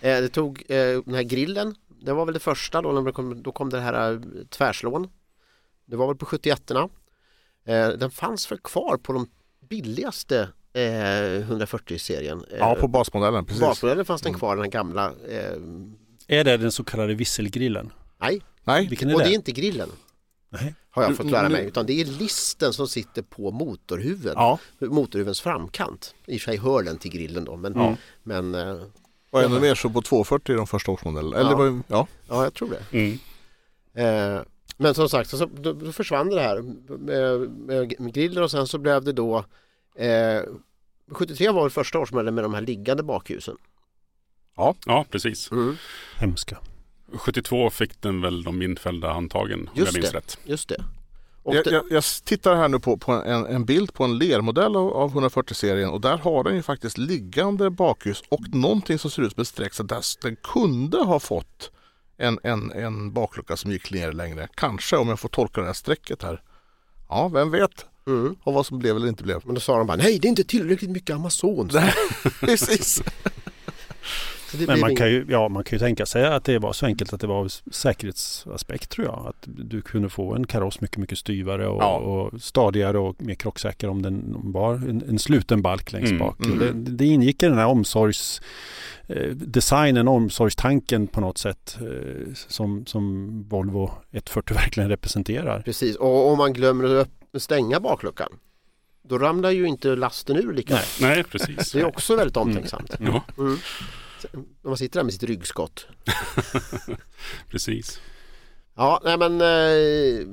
Eh, det tog eh, den här grillen, det var väl det första då, när det kom, då kom det här eh, tvärslån. Det var väl på 71orna. Eh, den fanns för kvar på de billigaste 140-serien. Eh, ja, på basmodellen. Precis. Basmodellen fanns den mm. kvar, den gamla. Är det den så kallade visselgrillen? Nej, Nej. Vilken är och det? det är inte grillen. Nej. Har jag fått lära mig. Utan det är listen som sitter på motorhuven. Ja. Motorhuvens framkant. I och för sig hör den till grillen då. Men, ja. men, eh, och ännu mer så på 240 i de första årsmodellerna. Eller ja. Var, ja. ja, jag tror det. Mm. Eh, men som sagt, så, då, då försvann det här med, med grillen och sen så blev det då eh, 73 var det första årsmodellen med de här liggande bakljusen. Ja, ja precis. Mm. Hemska. 72 fick den väl de infällda handtagen om jag minns det, rätt. Just det. Jag, jag, jag, tittar här nu på, på en, en, bild på en lermodell av, av 140-serien och där har den ju faktiskt liggande bakljus och någonting som ser ut som ett streck. Så där, den kunde ha fått en, en, en baklucka som gick ner längre. Kanske om jag får tolka det här strecket här. Ja, vem vet? Mm. Och vad som blev eller inte blev. Men då sa de bara nej det är inte tillräckligt mycket Amazon. Precis. Så det Men man kan, ju, ja, man kan ju tänka sig att det var så enkelt att det var säkerhetsaspekt tror jag. Att du kunde få en kaross mycket, mycket styvare och, Ja. och stadigare och mer krocksäker om den var en, en sluten balk längst Mm, bak. mm. Det, det ingick i den här omsorgs eh, designen, omsorgstanken på något sätt eh, som, som Volvo 140 verkligen representerar. Precis, och om man glömmer att stänga bakluckan då ramlar ju inte lasten ur lika Nej. Nej, precis. Det är också väldigt omtänksamt. Ja, Mm. När man sitter där med sitt ryggskott. precis. Ja, nej men eh,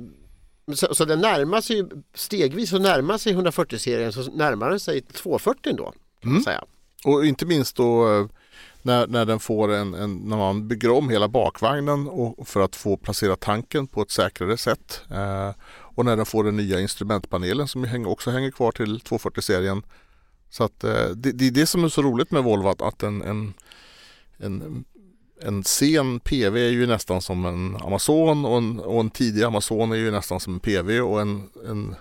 så, så det närmar sig stegvis så närmar sig 140-serien så närmar den sig 240 då. Kan Mm. säga. Och inte minst då eh, när, när den får en, en, när man bygger om hela bakvagnen och för att få placera tanken på ett säkrare sätt. Eh, och när den får den nya instrumentpanelen som hänger, också hänger kvar till 240-serien. Så att eh, det, det är det som är så roligt med Volvo att, att en, en, en, en sen PV är ju nästan som en Amazon och en, och en tidig Amazon är ju nästan som en PV och en, en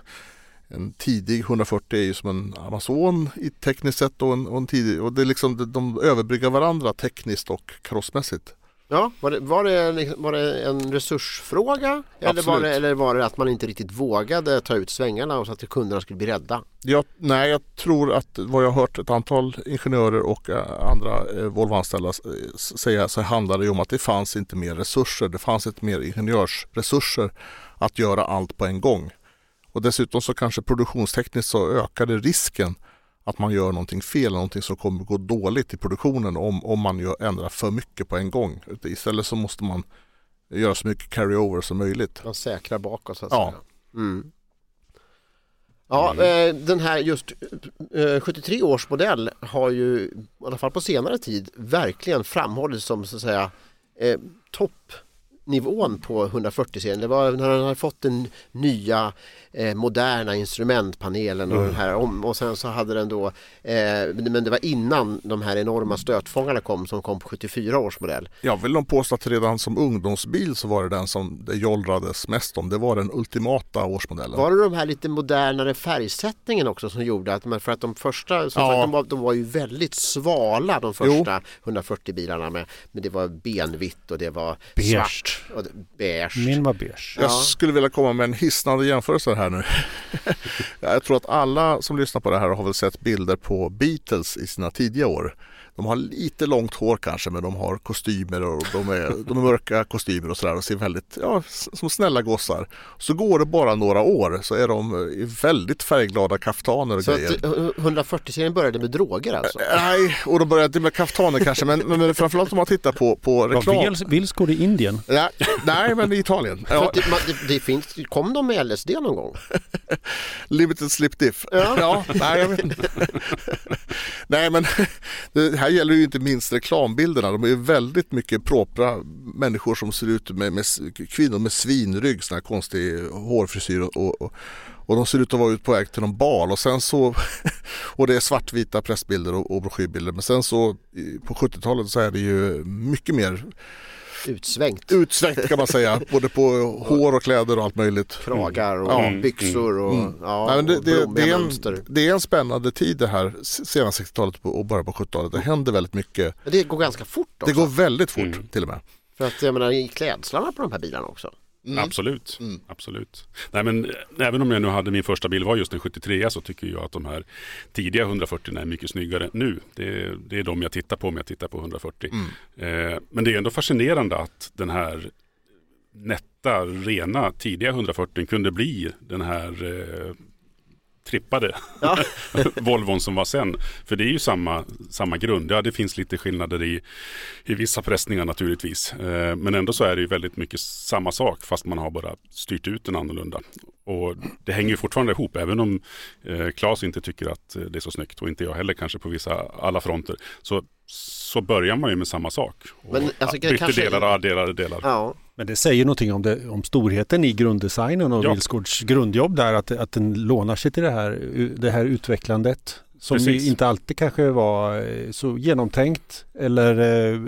en tidig 140 är ju som en Amazon i tekniskt sett och en, och en tidig och det är liksom de, de överbryggar varandra tekniskt och karossmässigt. Ja, var det, var, det, var det en resursfråga? Eller var, det, eller var det att man inte riktigt vågade ta ut svängarna och så att kunderna skulle bli rädda? Jag, nej, jag tror att vad jag har hört ett antal ingenjörer och eh, andra eh, Volvo-anställda eh, säga så handlar det om att det fanns inte mer resurser. Det fanns inte mer ingenjörsresurser att göra allt på en gång. Och dessutom så kanske produktionstekniskt så ökade risken att man gör någonting fel, någonting som kommer gå dåligt i produktionen om, om man gör, ändrar för mycket på en gång. Istället så måste man göra så mycket carryover som möjligt. Man säkrar bakåt så att Ja. säga. Mm. Ja, eh, den här just eh, 73 års modell har ju i alla fall på senare tid verkligen framhållits som så att säga eh, toppnivån på 140-serien. Det var när den hade fått den nya eh, moderna instrumentpanelen och, den här, om, och sen så hade den då, eh, men det var innan de här enorma stötfångarna kom som kom på 74 års modell. Jag vill nog påstå att redan som ungdomsbil så var det den som det jollrades mest om. Det var den ultimata årsmodellen. Var det de här lite modernare färgsättningen också som gjorde att, men för att de första, som Ja. sagt, de, var, de var ju väldigt svala de första 140 bilarna med, men det var benvitt och det var Beige. svart och det- beige. Min var beige. Jag Ja. skulle vilja komma med en hisnande jämförelse här nu. jag tror att alla som lyssnar på det här har väl sett bilder på Beatles i sina tidiga år. De har lite långt hår kanske men de har kostymer och de är, de är mörka kostymer och sådär och ser väldigt, ja, som snälla gossar. Så går det bara några år så är de i väldigt färgglada kaftaner och Så grejer. att eh, 140-serien började med droger alltså? Nej, och de började med kaftaner kanske men, men, men framförallt om man tittar på, på Var reklam. Vils- Vilsgård i Indien? Nej, nej, men i Italien. Ja, det, man, det, det finns, kom de med LSD någon gång? limited slip diff. Ja. nej, jag vet inte. nej, men det här gäller ju inte minst reklambilderna. De är ju väldigt mycket propra människor som ser ut med, med kvinnor med svinrygg, sån här konstig hårfrisyr och, och, och de ser ut att vara ute på väg till någon bal och sen så och det är svartvita pressbilder och, och broschyrbilder men sen så på 70-talet så är det ju mycket mer Utsvängt? utsvängt kan man säga både på hår och kläder och allt möjligt. Kragar och Ja. byxor och, Mm. ja, Nej, men det, och det, det, är mönster. en, det är en spännande tid det här sena 60-talet och början på 70-talet. Det händer väldigt mycket. Men Det går ganska fort Det också. går väldigt fort Mm. till och med. För att jag menar i klädslarna på de här bilarna också. Absolut. Mm. Absolut. Nej, men, eh, även om jag nu hade min första bil var just en 73 så tycker jag att de här tidiga 140 är mycket snyggare nu. Det, det är de jag tittar på om jag tittar på 140. Mm. Eh, men det är ändå fascinerande att den här nätta, rena, tidiga 140 kunde bli den här eh, trippade Ja. Volvon som var sen. För det är ju samma, samma grund. Ja, det finns lite skillnader i, i vissa pressningar naturligtvis. Eh, men ändå så är det ju väldigt mycket samma sak fast man har bara styrt ut den annorlunda. Och det hänger ju fortfarande ihop även om eh, Claes inte tycker att eh, det är så snyggt och inte jag heller kanske på vissa alla fronter. Så, så börjar man ju med samma sak. Och Men, alltså, byter kanske- delar och adderade delar. Ja, Men det säger någonting om, det, om storheten i grunddesignen och Ja. Vilsgårds grundjobb där. Att, att den lånar sig till det här, det här utvecklandet som Precis. inte alltid kanske var eh, så genomtänkt eller eh,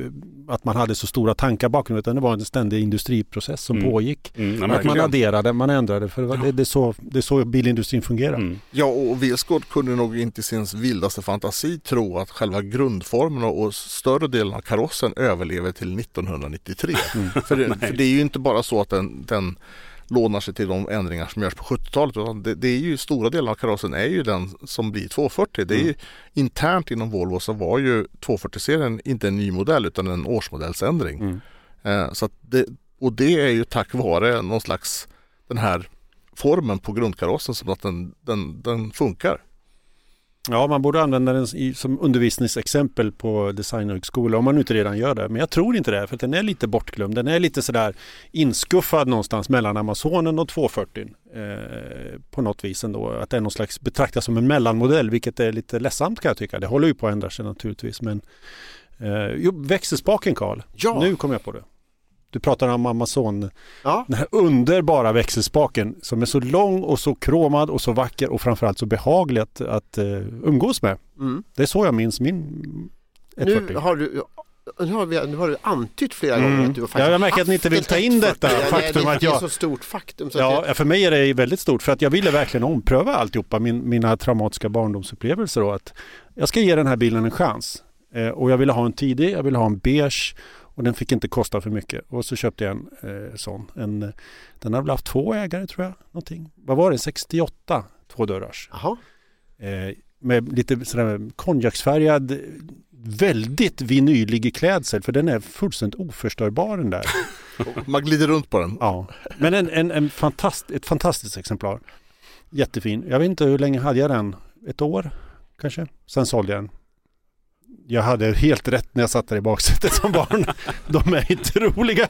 att man hade så stora tankar bakom utan det var en ständig industriprocess som Mm. pågick. Mm, ja, att man adderade, man ändrade för det, var, det, det, är så, det är så bilindustrin fungerar. Mm. Ja, och Vesgård kunde nog inte i sin vildaste fantasi tro att själva grundformen och och större delen av karossen överlever till 1993. För, det, för det är ju inte bara så att den, den lånar sig till de ändringar som görs på 70-talet utan det, det är ju stora delar av karossen är ju den som blir 240. Det är ju internt inom Volvo så var ju 240-serien inte en ny modell utan en årsmodellsändring. Mm. Eh, så det, och det är ju tack vare någon slags den här formen på grundkarossen som att den, den, den funkar. Ja, man borde använda den som undervisningsexempel på designhögskola om man inte redan gör det. Men jag tror inte det, för den är lite bortglömd. Den är lite sådär inskuffad någonstans mellan Amazonen och 240 eh, på något vis ändå. Att det är någon slags betraktas som en mellanmodell, vilket är lite ledsamt kan jag tycka. Det håller ju på att ändra sig naturligtvis. Men eh, jo, växelspaken Karl, Ja. nu kom jag på det. Du pratar om Amazon, Ja. den här underbara växelspaken som är så lång och så kromad och så vacker och framförallt så behaglig att, att eh, umgås med. Mm. Det är så jag minns min 140. Nu har du nu har, vi, nu har du antytt flera Mm. gånger att du har faktiskt Ja, jag märker att ni inte vill ta in 140. detta Ja, faktum det, att det är jag- så stort faktum. Så Ja, för mig är det väldigt stort för att jag ville verkligen ompröva alltihopa, min, mina traumatiska barndomsupplevelser. Då, att jag ska ge den här bilen en chans. Eh, och jag ville ha en tidig, jag ville ha en beige och den fick inte kosta för mycket. Och så köpte jag en eh, sån. En, eh, den har väl haft två ägare tror jag. Någonting. Vad var det? 68 tvådörrars. Jaha. Eh, med lite sådär konjaksfärgad väldigt vinylig klädsel för den är fullständigt oförstörbar den där. Man glider runt på den. Ja, men en, en, en fantast, ett fantastiskt exemplar. Jättefin. Jag vet inte hur länge hade jag den? Ett år kanske? Sen sålde jag den. Jag hade helt rätt när jag satt där i baksätet som barn. De är inte roliga.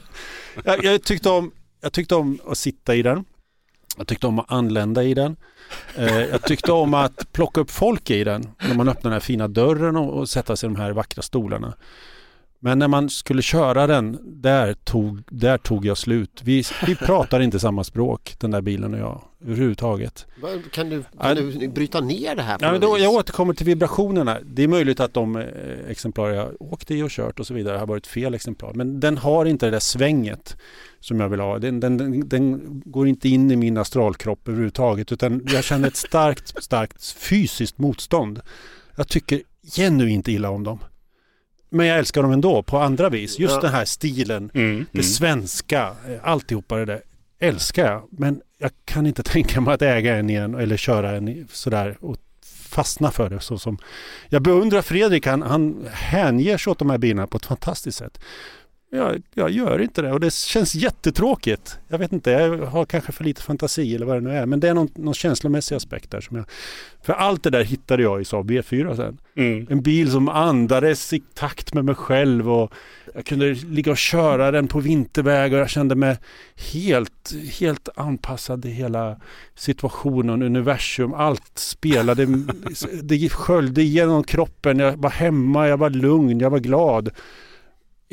Jag, jag, tyckte om, jag tyckte om att sitta i den. Jag tyckte om att anlända i den. Eh, jag tyckte om att plocka upp folk i den. När man öppnar den här fina dörren och, och sätta sig i de här vackra stolarna. Men när man skulle köra den, där tog, där tog jag slut. Vi, vi pratar inte samma språk, den där bilen och jag, överhuvudtaget. Kan du, kan du bryta ner det här Ja, men då, jag återkommer till vibrationerna. Det är möjligt att de eh, exemplar jag åkt i och kört och så vidare har varit fel exemplar. Men den har inte det där svänget som jag vill ha. Den, den, den, den går inte in i min astralkropp överhuvudtaget. Utan jag känner ett starkt, starkt fysiskt motstånd. Jag tycker genuint illa om dem. Men jag älskar dem ändå på andra vis. Just Ja. den här stilen, Mm, det mm. svenska, eh, alltihopa det där älskar jag. Men jag kan inte tänka mig att äga en igen eller köra en sådär och fastna för det. Så som jag beundrar Fredrik, han, han hänger sig åt de här bilarna på ett fantastiskt sätt. Jag, jag gör inte det och det känns jättetråkigt. Jag vet inte, jag har kanske för lite fantasi eller vad det nu är. Men det är någon, någon känslomässig aspekt där. Som jag, för allt det där hittade jag i Saab V4 sen. Mm. En bil som andades i takt med mig själv och jag kunde ligga och köra den på vinterväg och jag kände mig helt, helt anpassad i hela situationen, universum, allt spelade, det sköljde igenom kroppen, jag var hemma, jag var lugn, jag var glad.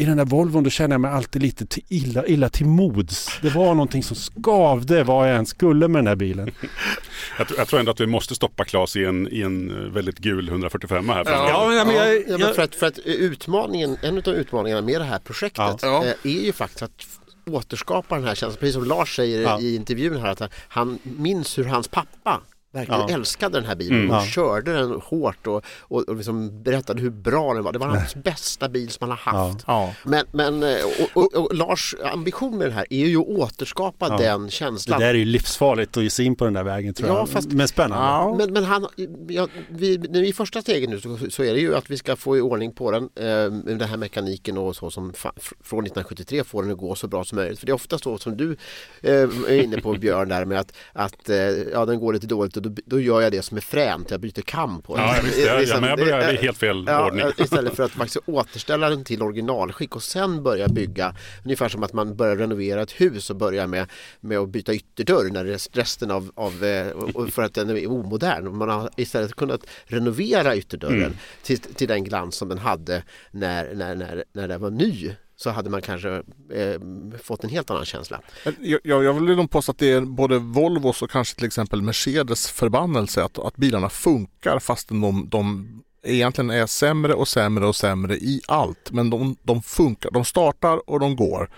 I den där Volvon då kände jag mig alltid lite till illa, illa till mods. Det var någonting som skavde vad jag än skulle med den här bilen. Jag, tror- jag tror ändå att vi måste stoppa Claes i en, i en eh, väldigt gul 145 här. framöver. Ja, men- men jag- ja, men jag- för att, för att utmaningen, en av utmaningarna med det här projektet Ja. eh, är ju faktiskt att återskapa den här känslan, precis som Lars säger Ja. i intervjun här, att han minns hur hans pappa verkligen Ja. älskade den här bilen Mm. och Ja. körde den hårt och, och, och liksom berättade hur bra den var. Det var hans bästa bil som han har haft. Ja. Men, men eh, och, och, Lars ambition med den här är ju att återskapa den Det känslan. där är ju livsfarligt att ge sig in på den där vägen tror Ja, jag. fast- Men spännande. Men, men han, ja, vi, i första steget nu så, så är det ju att vi ska få i ordning på den, eh, den här mekaniken och så som fa, fr- från 1973 får den att gå så bra som möjligt. För det är ofta så som du eh, är inne på Björn där med att, att eh, ja, den går lite dåligt och då, då gör jag det som är fränt, jag byter kam på den. Ja, visst, ja, ja, Liksom, men jag börjar i helt fel Ja, ordning. istället för att faktiskt återställa den till originalskick och sen börja bygga ungefär som att man börjar renovera ett hus och börjar med, med att byta ytterdörr när rest- resten av, av eh, för att den är omodern. Man har istället kunnat renovera ytterdörren Mm. till, till den glans som den hade när, när, när, när den var ny. Så hade man kanske eh, fått en helt annan känsla. Jag, jag vill nog påstå att det är både Volvos och kanske till exempel Mercedes förbannelse att, att bilarna funkar fastän de, de egentligen är sämre och sämre och sämre i allt. Men de, de funkar, de startar och de går.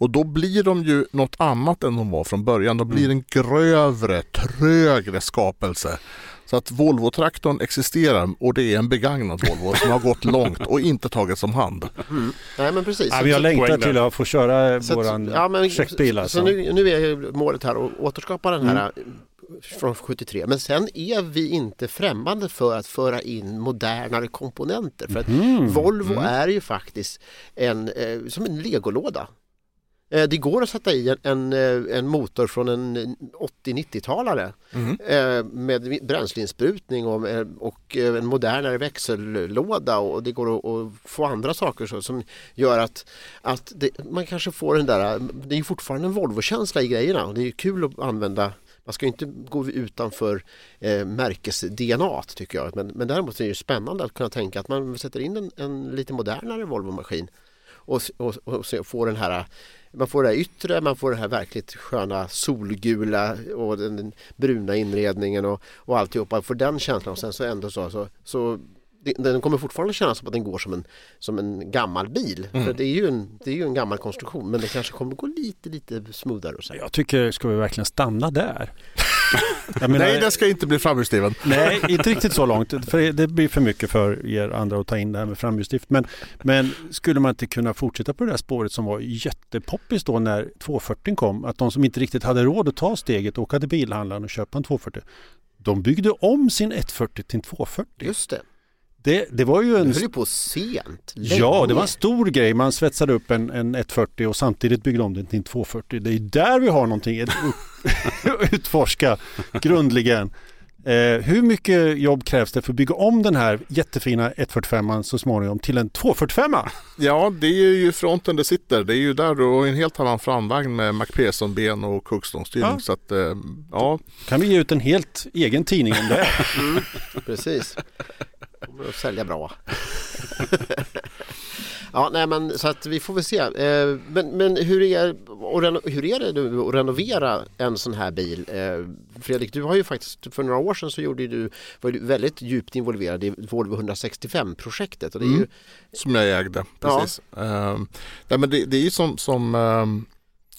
Och då blir de ju något annat än de var från början. De blir en grövre, trögre skapelse. Så att Volvo-traktorn existerar och det är en begagnad Volvo som har gått långt och inte tagits om hand. Mm. Nej men precis. Ja, men jag längtar till att få köra Så att- våran ja, men-. Så, Alltså. så nu, nu är ju målet här att återskapa den här Mm. från 73. Men sen är vi inte främmande för att föra in modernare komponenter. För att Mhm. Volvo Mm. är ju faktiskt en, eh, som en legolåda. Eh, Det går att sätta i en, en, eh, motor från en 80-90-talare Mm. eh, med bränsleinsprutning och, och en modernare växellåda och det går att, få andra saker så, som gör att, att det, man kanske får den där, det är fortfarande en Volvo-känsla i grejerna och det är kul att använda man ska inte gå utanför eh, märkes-DNA tycker jag. Men, men däremot är det spännande att kunna tänka att man sätter in en, en lite modernare Volvo-maskin och, och, och får den här man får det här yttre, man får den här verkligt sköna solgula och den, bruna inredningen och, och alltihopa. Man får den känslan och sen så ändå så, så, så det- den kommer fortfarande kännas som att den går som en, som en gammal bil. Mm. För det är, ju en, det är ju en gammal konstruktion men det kanske kommer gå lite, lite smoothare. Och så. Jag tycker, ska vi verkligen stanna där? Menar- Nej, det ska inte bli framhjulsdriven. Nej, inte riktigt så långt. För det blir för mycket för er andra att ta in det här med framhjulsdrift. Men, men skulle man inte kunna fortsätta på det där spåret som var jättepoppis då när 240 kom? Att de som inte riktigt hade råd att ta steget, åka till bilhandlaren och köpa en 240. De byggde om sin 140 till en 240. Just det. Det, det var ju en... Det höll ju på sent. Ja, det länge. var en stor grej. Man svetsade upp en, en 140 och samtidigt byggde om den till en 240. Det är där vi har någonting att utforska grundligen. Eh, hur mycket jobb krävs det för att bygga om den här jättefina 145 så småningom till en 245? Ja, det är ju fronten det sitter. Det är ju där du har en helt annan framvagn med McPherson-ben och Cookstone-styrning. Ja. Så att, eh, ja. Kan vi ge ut en helt egen tidning om det? Mm, precis. Kommer att sälja bra. ja, nej men så att vi får väl se. Eh, Men, men hur, är, hur är det nu att renovera en sån här bil? Eh, Fredrik, du har ju faktiskt för några år sedan så gjorde du, var du väldigt djupt involverad i Volvo 165-projektet. Och det är ju, Mm. Som jag ägde, precis. Ehm, nej, men det, det är ju som, som ehm,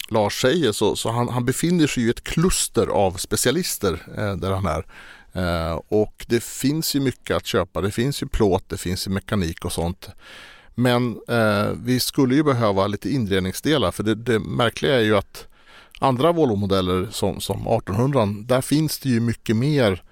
Lars säger så, så han, han befinner sig i ett kluster av specialister eh, där han är. Eh, och det finns ju mycket att köpa. Det finns ju plåt, det finns ju mekanik och sånt. Men eh, vi skulle ju behöva lite inredningsdelar för det, det märkliga är ju att andra Volvo-modeller som, som 1800 där finns det ju mycket mer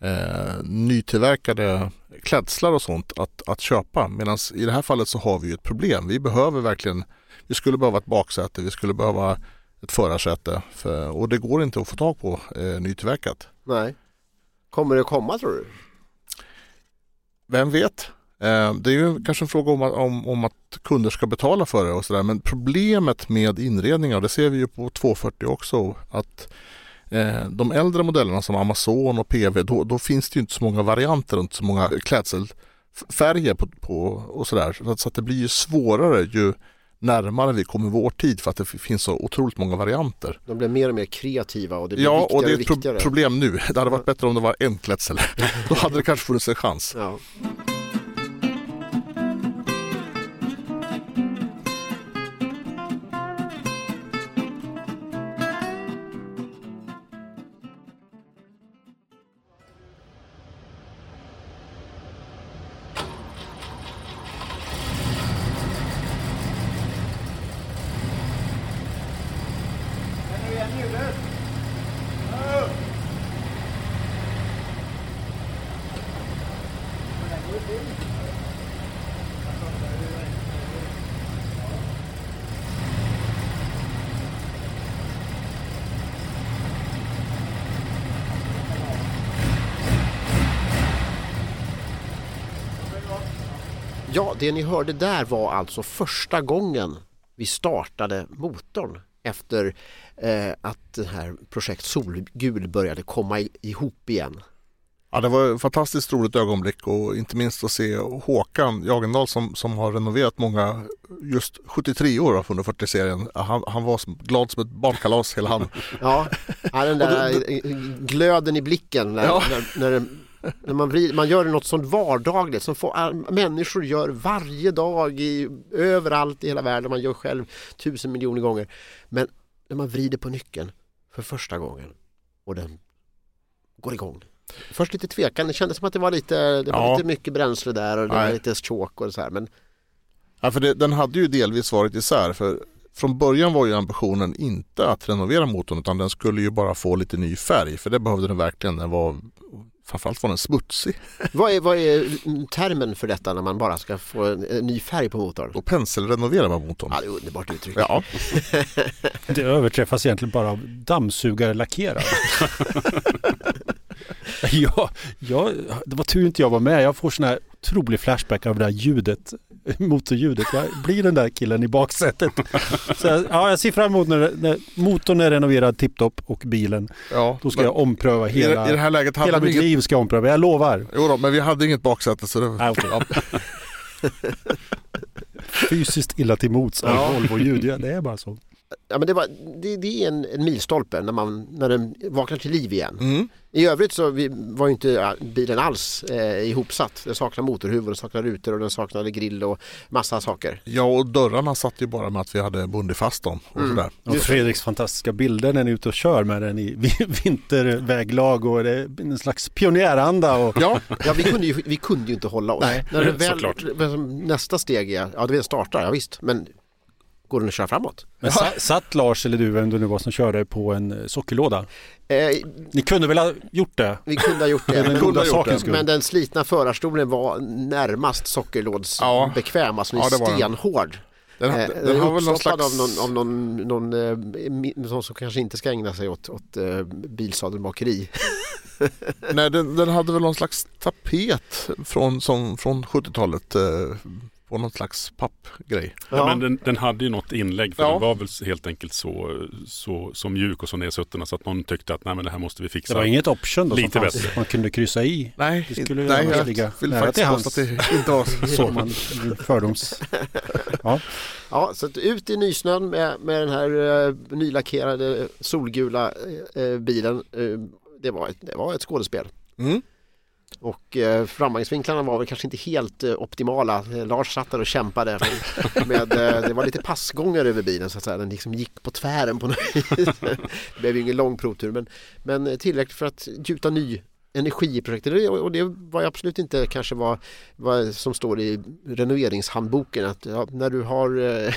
eh, nytillverkade klädslar och sånt att, att köpa. Medan i det här fallet så har vi ju ett problem. Vi behöver verkligen, vi skulle behöva ett baksäte, vi skulle behöva ett förarsäte för, och det går inte att få tag på eh, nytillverkat. nej. Kommer det komma tror du? Vem vet? Eh, det är ju kanske en fråga om att, om, om att kunder ska betala för det och sådär. Men problemet med inredningar, det ser vi ju på 240 också, att eh, de äldre modellerna som Amazon och PV, då, då finns det ju inte så många varianter och inte så många klädselfärger på, på, och sådär. Så att, så att det blir ju svårare ju närmare vi kommer vår tid för att det finns så otroligt många varianter. De blir mer och mer kreativa och det blir Ja, och det är ett pro- problem nu. Det hade varit bättre om det var en klädsel. Då hade det kanske funnits en chans. Ja. Ja, det ni hörde där var alltså första gången vi startade motorn efter eh, att det här projekt Solgul började komma i, ihop igen. Ja, det var ett fantastiskt roligt ögonblick och inte minst att se Håkan Jagendal som, som har renoverat många, just 73 år av 140-serien. Han, han var glad som ett barnkalas hela han. Ja, den där glöden i blicken när, Ja. när, när, när man, vrider, man gör något sånt vardagligt som får, människor gör varje dag i, överallt i hela världen. Man gör själv tusen miljoner gånger. Men när man vrider på nyckeln för första gången och den går igång. Först lite tvekan, det kändes som att det var lite, det var Ja. lite mycket bränsle där och det var lite tjåk och så här. Men Ja, för det, den hade ju delvis varit isär för från början var ju ambitionen inte att renovera motorn utan den skulle ju bara få lite ny färg för det behövde den verkligen. Den var, framförallt var den smutsig. vad är, vad är termen för detta när man bara ska få en, en ny färg på motorn? Och penselrenoverar man motorn. Ja, det är underbart uttryck. Ja, Det överträffas egentligen bara av dammsugarlackerad. ja, ja, det var tur inte jag var med. Jag får sån här otrolig flashback av det här ljudet, motorljudet. Jag blir den där killen i baksätet. Så jag, ja, jag ser fram emot när, när motorn är renoverad tipptopp och bilen. ja. Då ska jag ompröva hela, I det här läget hela mitt inget, liv ska jag ompröva. Jag lovar. jo då, men vi hade inget baksäte så det, Nej, okej. ja. Fysiskt illa till mots av Ja. Volvo-ljud. Det är bara så. Ja, men det, var, det, det är en, en milstolpe när, man, när den vaknar till liv igen. Mm. I övrigt så vi, var ju inte ja, bilen alls eh, ihopsatt. Den saknar motorhuvud, den saknar rutor och den saknade grill och massa saker. ja och dörrarna satt ju bara med att vi hade bundit fast dem och Mm. sådär. Och Fredriks fantastiska bilder när ni är ute och kör med den i vinterväglag och det är en slags pionjäranda. Och, Ja, Ja, vi, kunde ju, vi kunde ju inte hålla oss. Nej, när det väl, såklart. nästa steg är, ja det är startar, ja visst, men går den att köra framåt? men sa, satt Lars eller du, vem det nu var som körde på en eh, sockerlåda? Eh, Ni kunde väl ha gjort det? vi kunde ha gjort det, men, goda ha gjort sakens det. men den slitna förarstolen var närmast sockerlådsbekväm, alltså Ja, den. någon den, Eh, den, har väl någon slags... av någon, av någon, någon eh, någon som kanske inte ska ägna sig åt, åt eh, bilsadelmakeri. Nej, den, den hade väl någon slags tapet från, som, från 70-talet eh, på någon slags pappgrej. Ja, men den, den hade ju något inlägg för Ja. den var väl helt enkelt så, så, så mjuk och så nedsutten så att någon tyckte att nej, men det här måste vi fixa. Det var inget option då Lite som fanns, bättre. man kunde kryssa i. Nej, Det skulle nej jag ligga vill nära faktiskt påstå att det inte var Så man fördoms... Ja, så att ut i nysnön med, med den här eh, nylackerade solgula eh, bilen. Eh, det, var ett, det var ett skådespel. Mm. Och eh, framvagnsvinklarna var väl kanske inte helt eh, optimala. Lars satt där och kämpade. Med, med, eh, det var lite passgångar över bilen så att säga. Den liksom gick på tvären på något vis. Det blev ju ingen lång provtur men, men tillräckligt för att gjuta ny energi i projektet och det var ju absolut inte kanske vad, vad som står i renoveringshandboken att ja, när du har eh,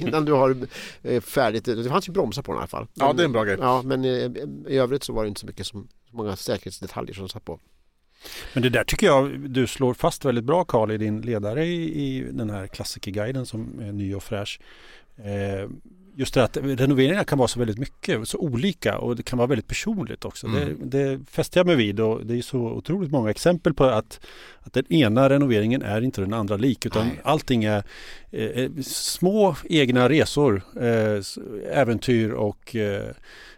innan du har eh, färdigt, det fanns ju bromsar på den i alla fall. Ja, det är en bra grej. Ja, men eh, i övrigt så var det inte så mycket som så många säkerhetsdetaljer som satt på. Men det där tycker jag du slår fast väldigt bra Karl i din ledare i, i den här klassikerguiden som är ny och fräsch. Eh, just det att renoveringar kan vara så väldigt mycket, så olika och det kan vara väldigt personligt också. Mm. Det, det fäster jag mig vid och det är så otroligt många exempel på att, att den ena renoveringen är inte den andra lik utan Nej. allting är eh, små egna resor, eh, äventyr och eh,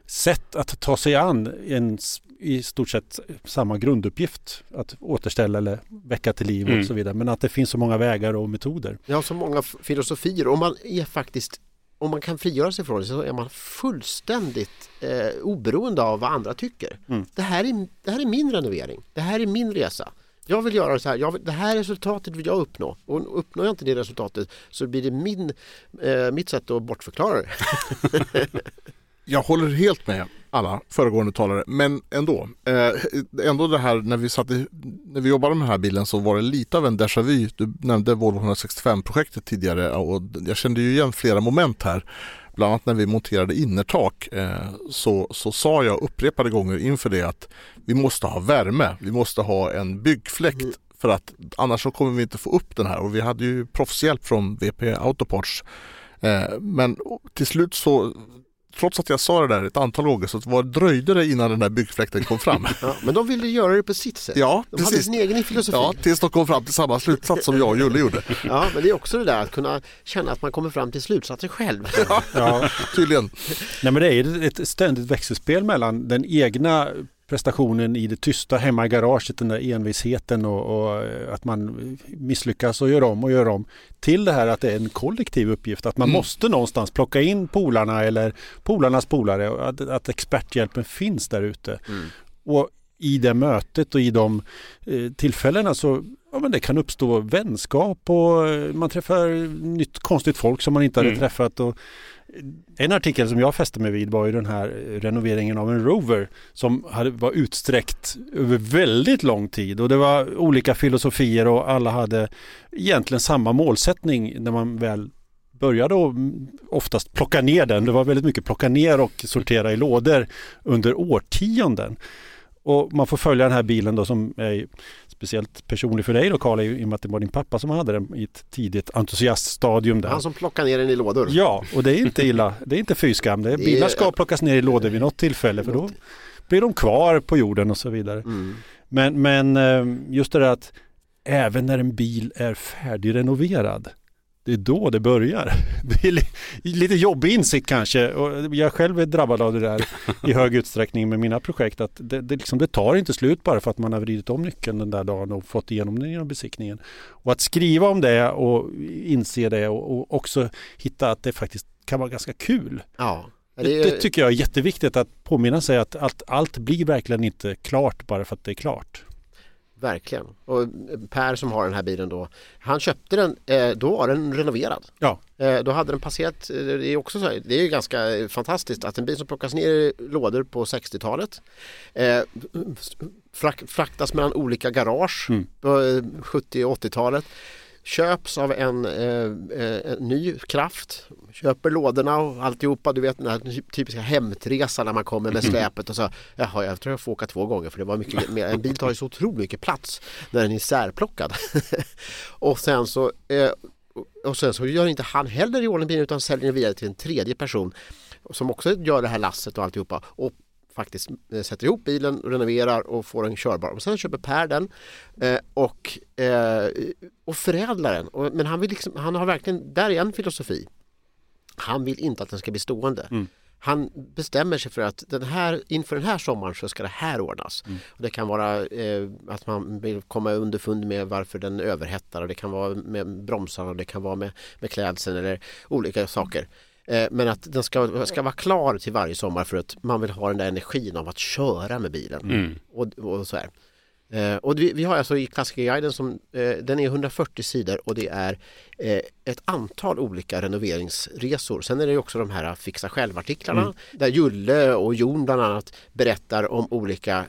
sätt att ta sig an en i stort sett samma grunduppgift att återställa eller väcka till liv Mm. och så vidare. Men att det finns så många vägar och metoder. Ja, så många filosofier och man är faktiskt om man kan frigöra sig från det så är man fullständigt eh, oberoende av vad andra tycker. Mm. Det, här är, det här är min renovering. Det här är min resa. Jag vill göra så här. Jag vill, det här resultatet vill jag uppnå. Och uppnår jag inte det resultatet så blir det min, eh, mitt sätt att bortförklara det. Jag håller helt med alla föregående talare, men ändå. Eh, ändå det här när vi, satt i, när vi jobbade med den här bilen så var det lite av en déjà vu. Du nämnde Volvo 165-projektet tidigare och jag kände ju igen flera moment här. Bland annat när vi monterade innertak eh, så, så sa jag upprepade gånger inför det att vi måste ha värme. Vi måste ha en byggfläkt för att annars så kommer vi inte få upp den här och vi hade ju proffshjälp från VP Autoparts. Eh, men till slut så trots att jag sa det där ett antal gånger så var, dröjde det innan den där byggfläkten kom fram. Ja, men de ville göra det på sitt sätt. Ja, de hade precis. sin egen filosofi. Ja, tills de kom fram till samma slutsats som jag och Julle gjorde. Ja, men det är också det där att kunna känna att man kommer fram till slutsatser själv. Ja, Tydligen. nej men det är ett ständigt växelspel mellan den egna prestationen i det tysta hemma i garaget, den där envisheten och, och, eh, att man misslyckas och gör om och gör om. Till det här att det är en kollektiv uppgift, att man mm. måste någonstans plocka in polarna eller polarnas polare att, att experthjälpen finns där ute. Mm. Och i det mötet och i de eh, tillfällena så ja, men det kan uppstå vänskap och eh, man träffar nytt konstigt folk som man inte hade mm. träffat. Och en artikel som jag fäste mig vid var ju den här renoveringen av en Rover som hade, var utsträckt över väldigt lång tid och det var olika filosofier och alla hade egentligen samma målsättning när man väl började och oftast plocka ner den. Det var väldigt mycket plocka ner och sortera i lådor under årtionden. Och man får följa den här bilen då som är speciellt personlig för dig då Karl i och med att det var din pappa som hade den i ett tidigt entusiaststadium där. Han som plockar ner den i lådor. Ja, och det är inte illa. Det är inte fyskam. Det är, bilar ska plockas ner i lådor vid något tillfälle för då blir de kvar på jorden och så vidare. Mm. Men, men eh, just det där att även när en bil är färdigrenoverad det är då det börjar. Det är lite jobbig insikt kanske och jag själv är drabbad av det där i hög utsträckning med mina projekt. Att det, det, liksom, det tar inte slut bara för att man har vridit om nyckeln den där dagen och fått igenom den genom besiktningen. Och att skriva om det och inse det och, och också hitta att det faktiskt kan vara ganska kul. Ja. Det, det, tycker jag är jätteviktigt att påminna sig att allt, allt blir verkligen inte klart bara för att det är klart. Verkligen. Och Per som har den här bilen då, han köpte den, eh, då var den renoverad. Ja. Eh, då hade den passerat, eh, det är också så här, det är ganska fantastiskt att en bil som plockas ner i lådor på 60-talet fraktas mellan olika garage mm. på 70 och 80-talet köps av en, eh, eh, ny kraft, köper lådorna och alltihopa. Du vet den här typiska hämtresan när man kommer med släpet och så jaha jag tror jag får åka två gånger för det var mycket mer. En bil tar ju så otroligt mycket plats när den är särplockad. och sen så eh, och sen så gör inte han heller i ordning bilen utan säljer den vidare till en tredje person som också gör det här lasset och alltihopa. Och faktiskt eh, sätter ihop bilen, renoverar och får den körbar. Och sen köper Per den eh, och, eh, och förädlar den. Men han, vill liksom, han har verkligen, där är en filosofi. Han vill inte att den ska bli stående. Mm. Han bestämmer sig för att den här, inför den här sommaren så ska det här ordnas. Mm. Och det kan vara eh, att man vill komma underfund med varför den överhettar och det kan vara med bromsar och det kan vara med, med klädseln eller olika saker. Eh, men att den ska, ska vara klar till varje sommar för att man vill ha den där energin av att köra med bilen. Mm. Och, och, så här. Eh, och vi, vi, har alltså i Klassikerguiden som eh, den är 140 sidor och det är ett antal olika renoveringsresor. Sen är det också de här fixa självartiklarna mm. där Julle och Jon bland annat berättar om olika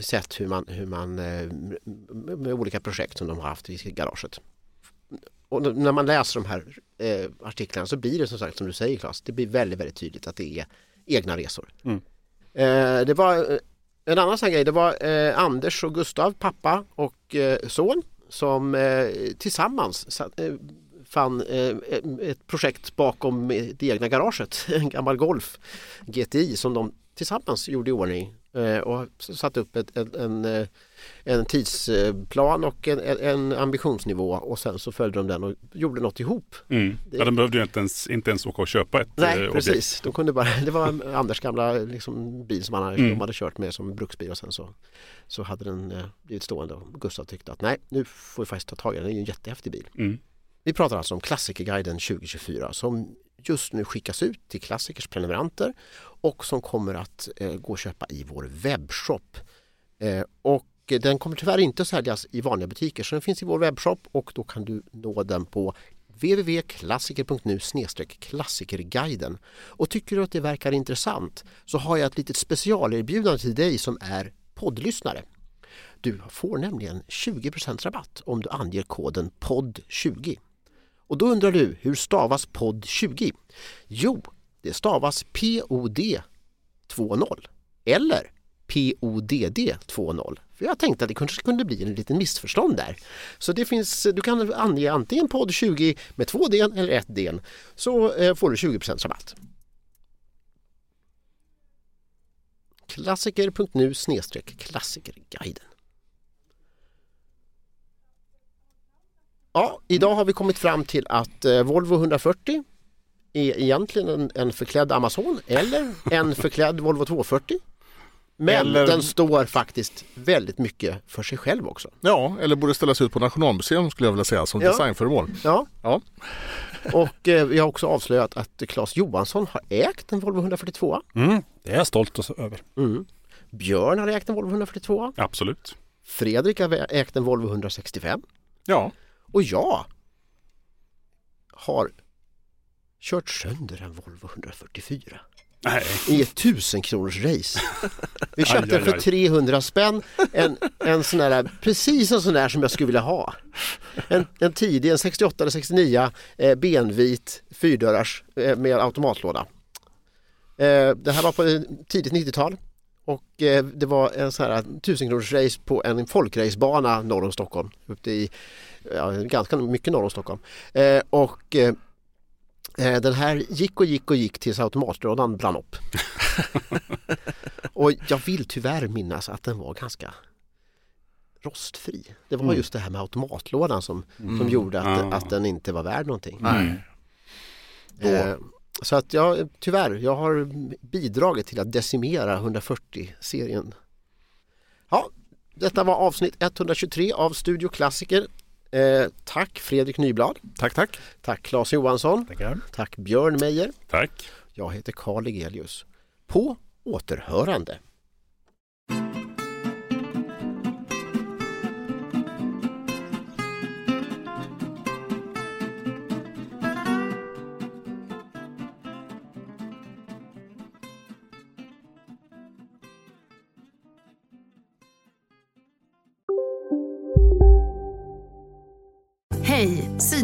sätt hur man, hur man med olika projekt som de har haft i garaget och när man läser de här eh, artiklarna så blir det som sagt som du säger Claes, det blir väldigt, väldigt tydligt att det är egna resor. Mm. Eh, det var eh, en annan sån grej, det var eh, Anders och Gustav, pappa och eh, son som eh, tillsammans satt, fann ett projekt bakom det egna garaget, en gammal Golf GTI som de tillsammans gjorde i ordning och satte upp ett, en, en en tidsplan och en, en, ambitionsnivå och sen så följde de den och gjorde något ihop. Mm. Ja, de behövde ju inte ens, inte ens åka och köpa ett Nej, eh, objekt. precis. De kunde bara, det var Anders gamla liksom, bil som han hade, mm. de hade kört med som bruksbil och sen så, så hade den eh, blivit stående och Gustav tyckte att nej, nu får vi faktiskt ta tag i den, det är ju en jättehäftig bil. Mm. Vi pratar alltså om Klassikerguiden 2024 som just nu skickas ut till klassikers prenumeranter och som kommer att eh, gå att köpa i vår webbshop. Eh, och den kommer tyvärr inte att säljas i vanliga butiker så den finns i vår webbshop och då kan du nå den på www.klassiker.nu klassikerguiden. Och tycker du att det verkar intressant så har jag ett litet specialerbjudande till dig som är poddlyssnare. Du får nämligen 20% rabatt om du anger koden podd20. Och då undrar du, hur stavas podd20? Jo, det stavas POD 20 eller PODD 20. För jag tänkte att det kanske kunde bli en liten missförstånd där. Så det finns, du kan ange antingen podd 20 med två D eller ett D så eh, får du 20% rabatt. Klassiker.nu klassikerguiden. Ja, idag har vi kommit fram till att eh, Volvo 140 är egentligen en, en förklädd Amazon eller en förklädd Volvo 240 Men Eller- den står faktiskt väldigt mycket för sig själv också. Ja, eller borde ställas ut på Nationalmuseum skulle jag vilja säga som Ja. designföremål. Ja. Ja. Och eh, vi har också avslöjat att Claes Johansson har ägt en Volvo 142. Mm, det är jag stolt över. Mm. Björn har ägt en Volvo 142. Absolut. Fredrik har ägt en Volvo 165. Ja. Och jag har kört sönder en Volvo 144 Nej. i ett tusen kronors race. Vi Aj, köpte aj, för aj. 300 spänn, en, en sån där, precis en sån där som jag skulle vilja ha. En, en tidig, en 68 eller 69 eh, benvit fyrdörrars eh, med automatlåda. Eh, det här var på tidigt 90-tal och eh, det var en sån här tusen kronors race på en folkracebana norr om Stockholm. Upp i, ja, ganska mycket norr om Stockholm. Eh, och eh, Eh, Den här gick och gick och gick tills automatlådan brann upp. och jag vill tyvärr minnas att den var ganska rostfri. Det var Mm. just det här med automatlådan som, som Mm. gjorde att, Ah. att den inte var värd någonting. Nej. Då. Eh, Så att jag, tyvärr, jag har bidragit till att decimera 140-serien. Ja, detta var avsnitt 123 av Studio Klassiker. Eh, tack Fredrik Nyblad. Tack, tack. Tack Claes Johansson. Tackar. Tack Björn Meijer. Tack. Jag heter Karl Egelius. På återhörande.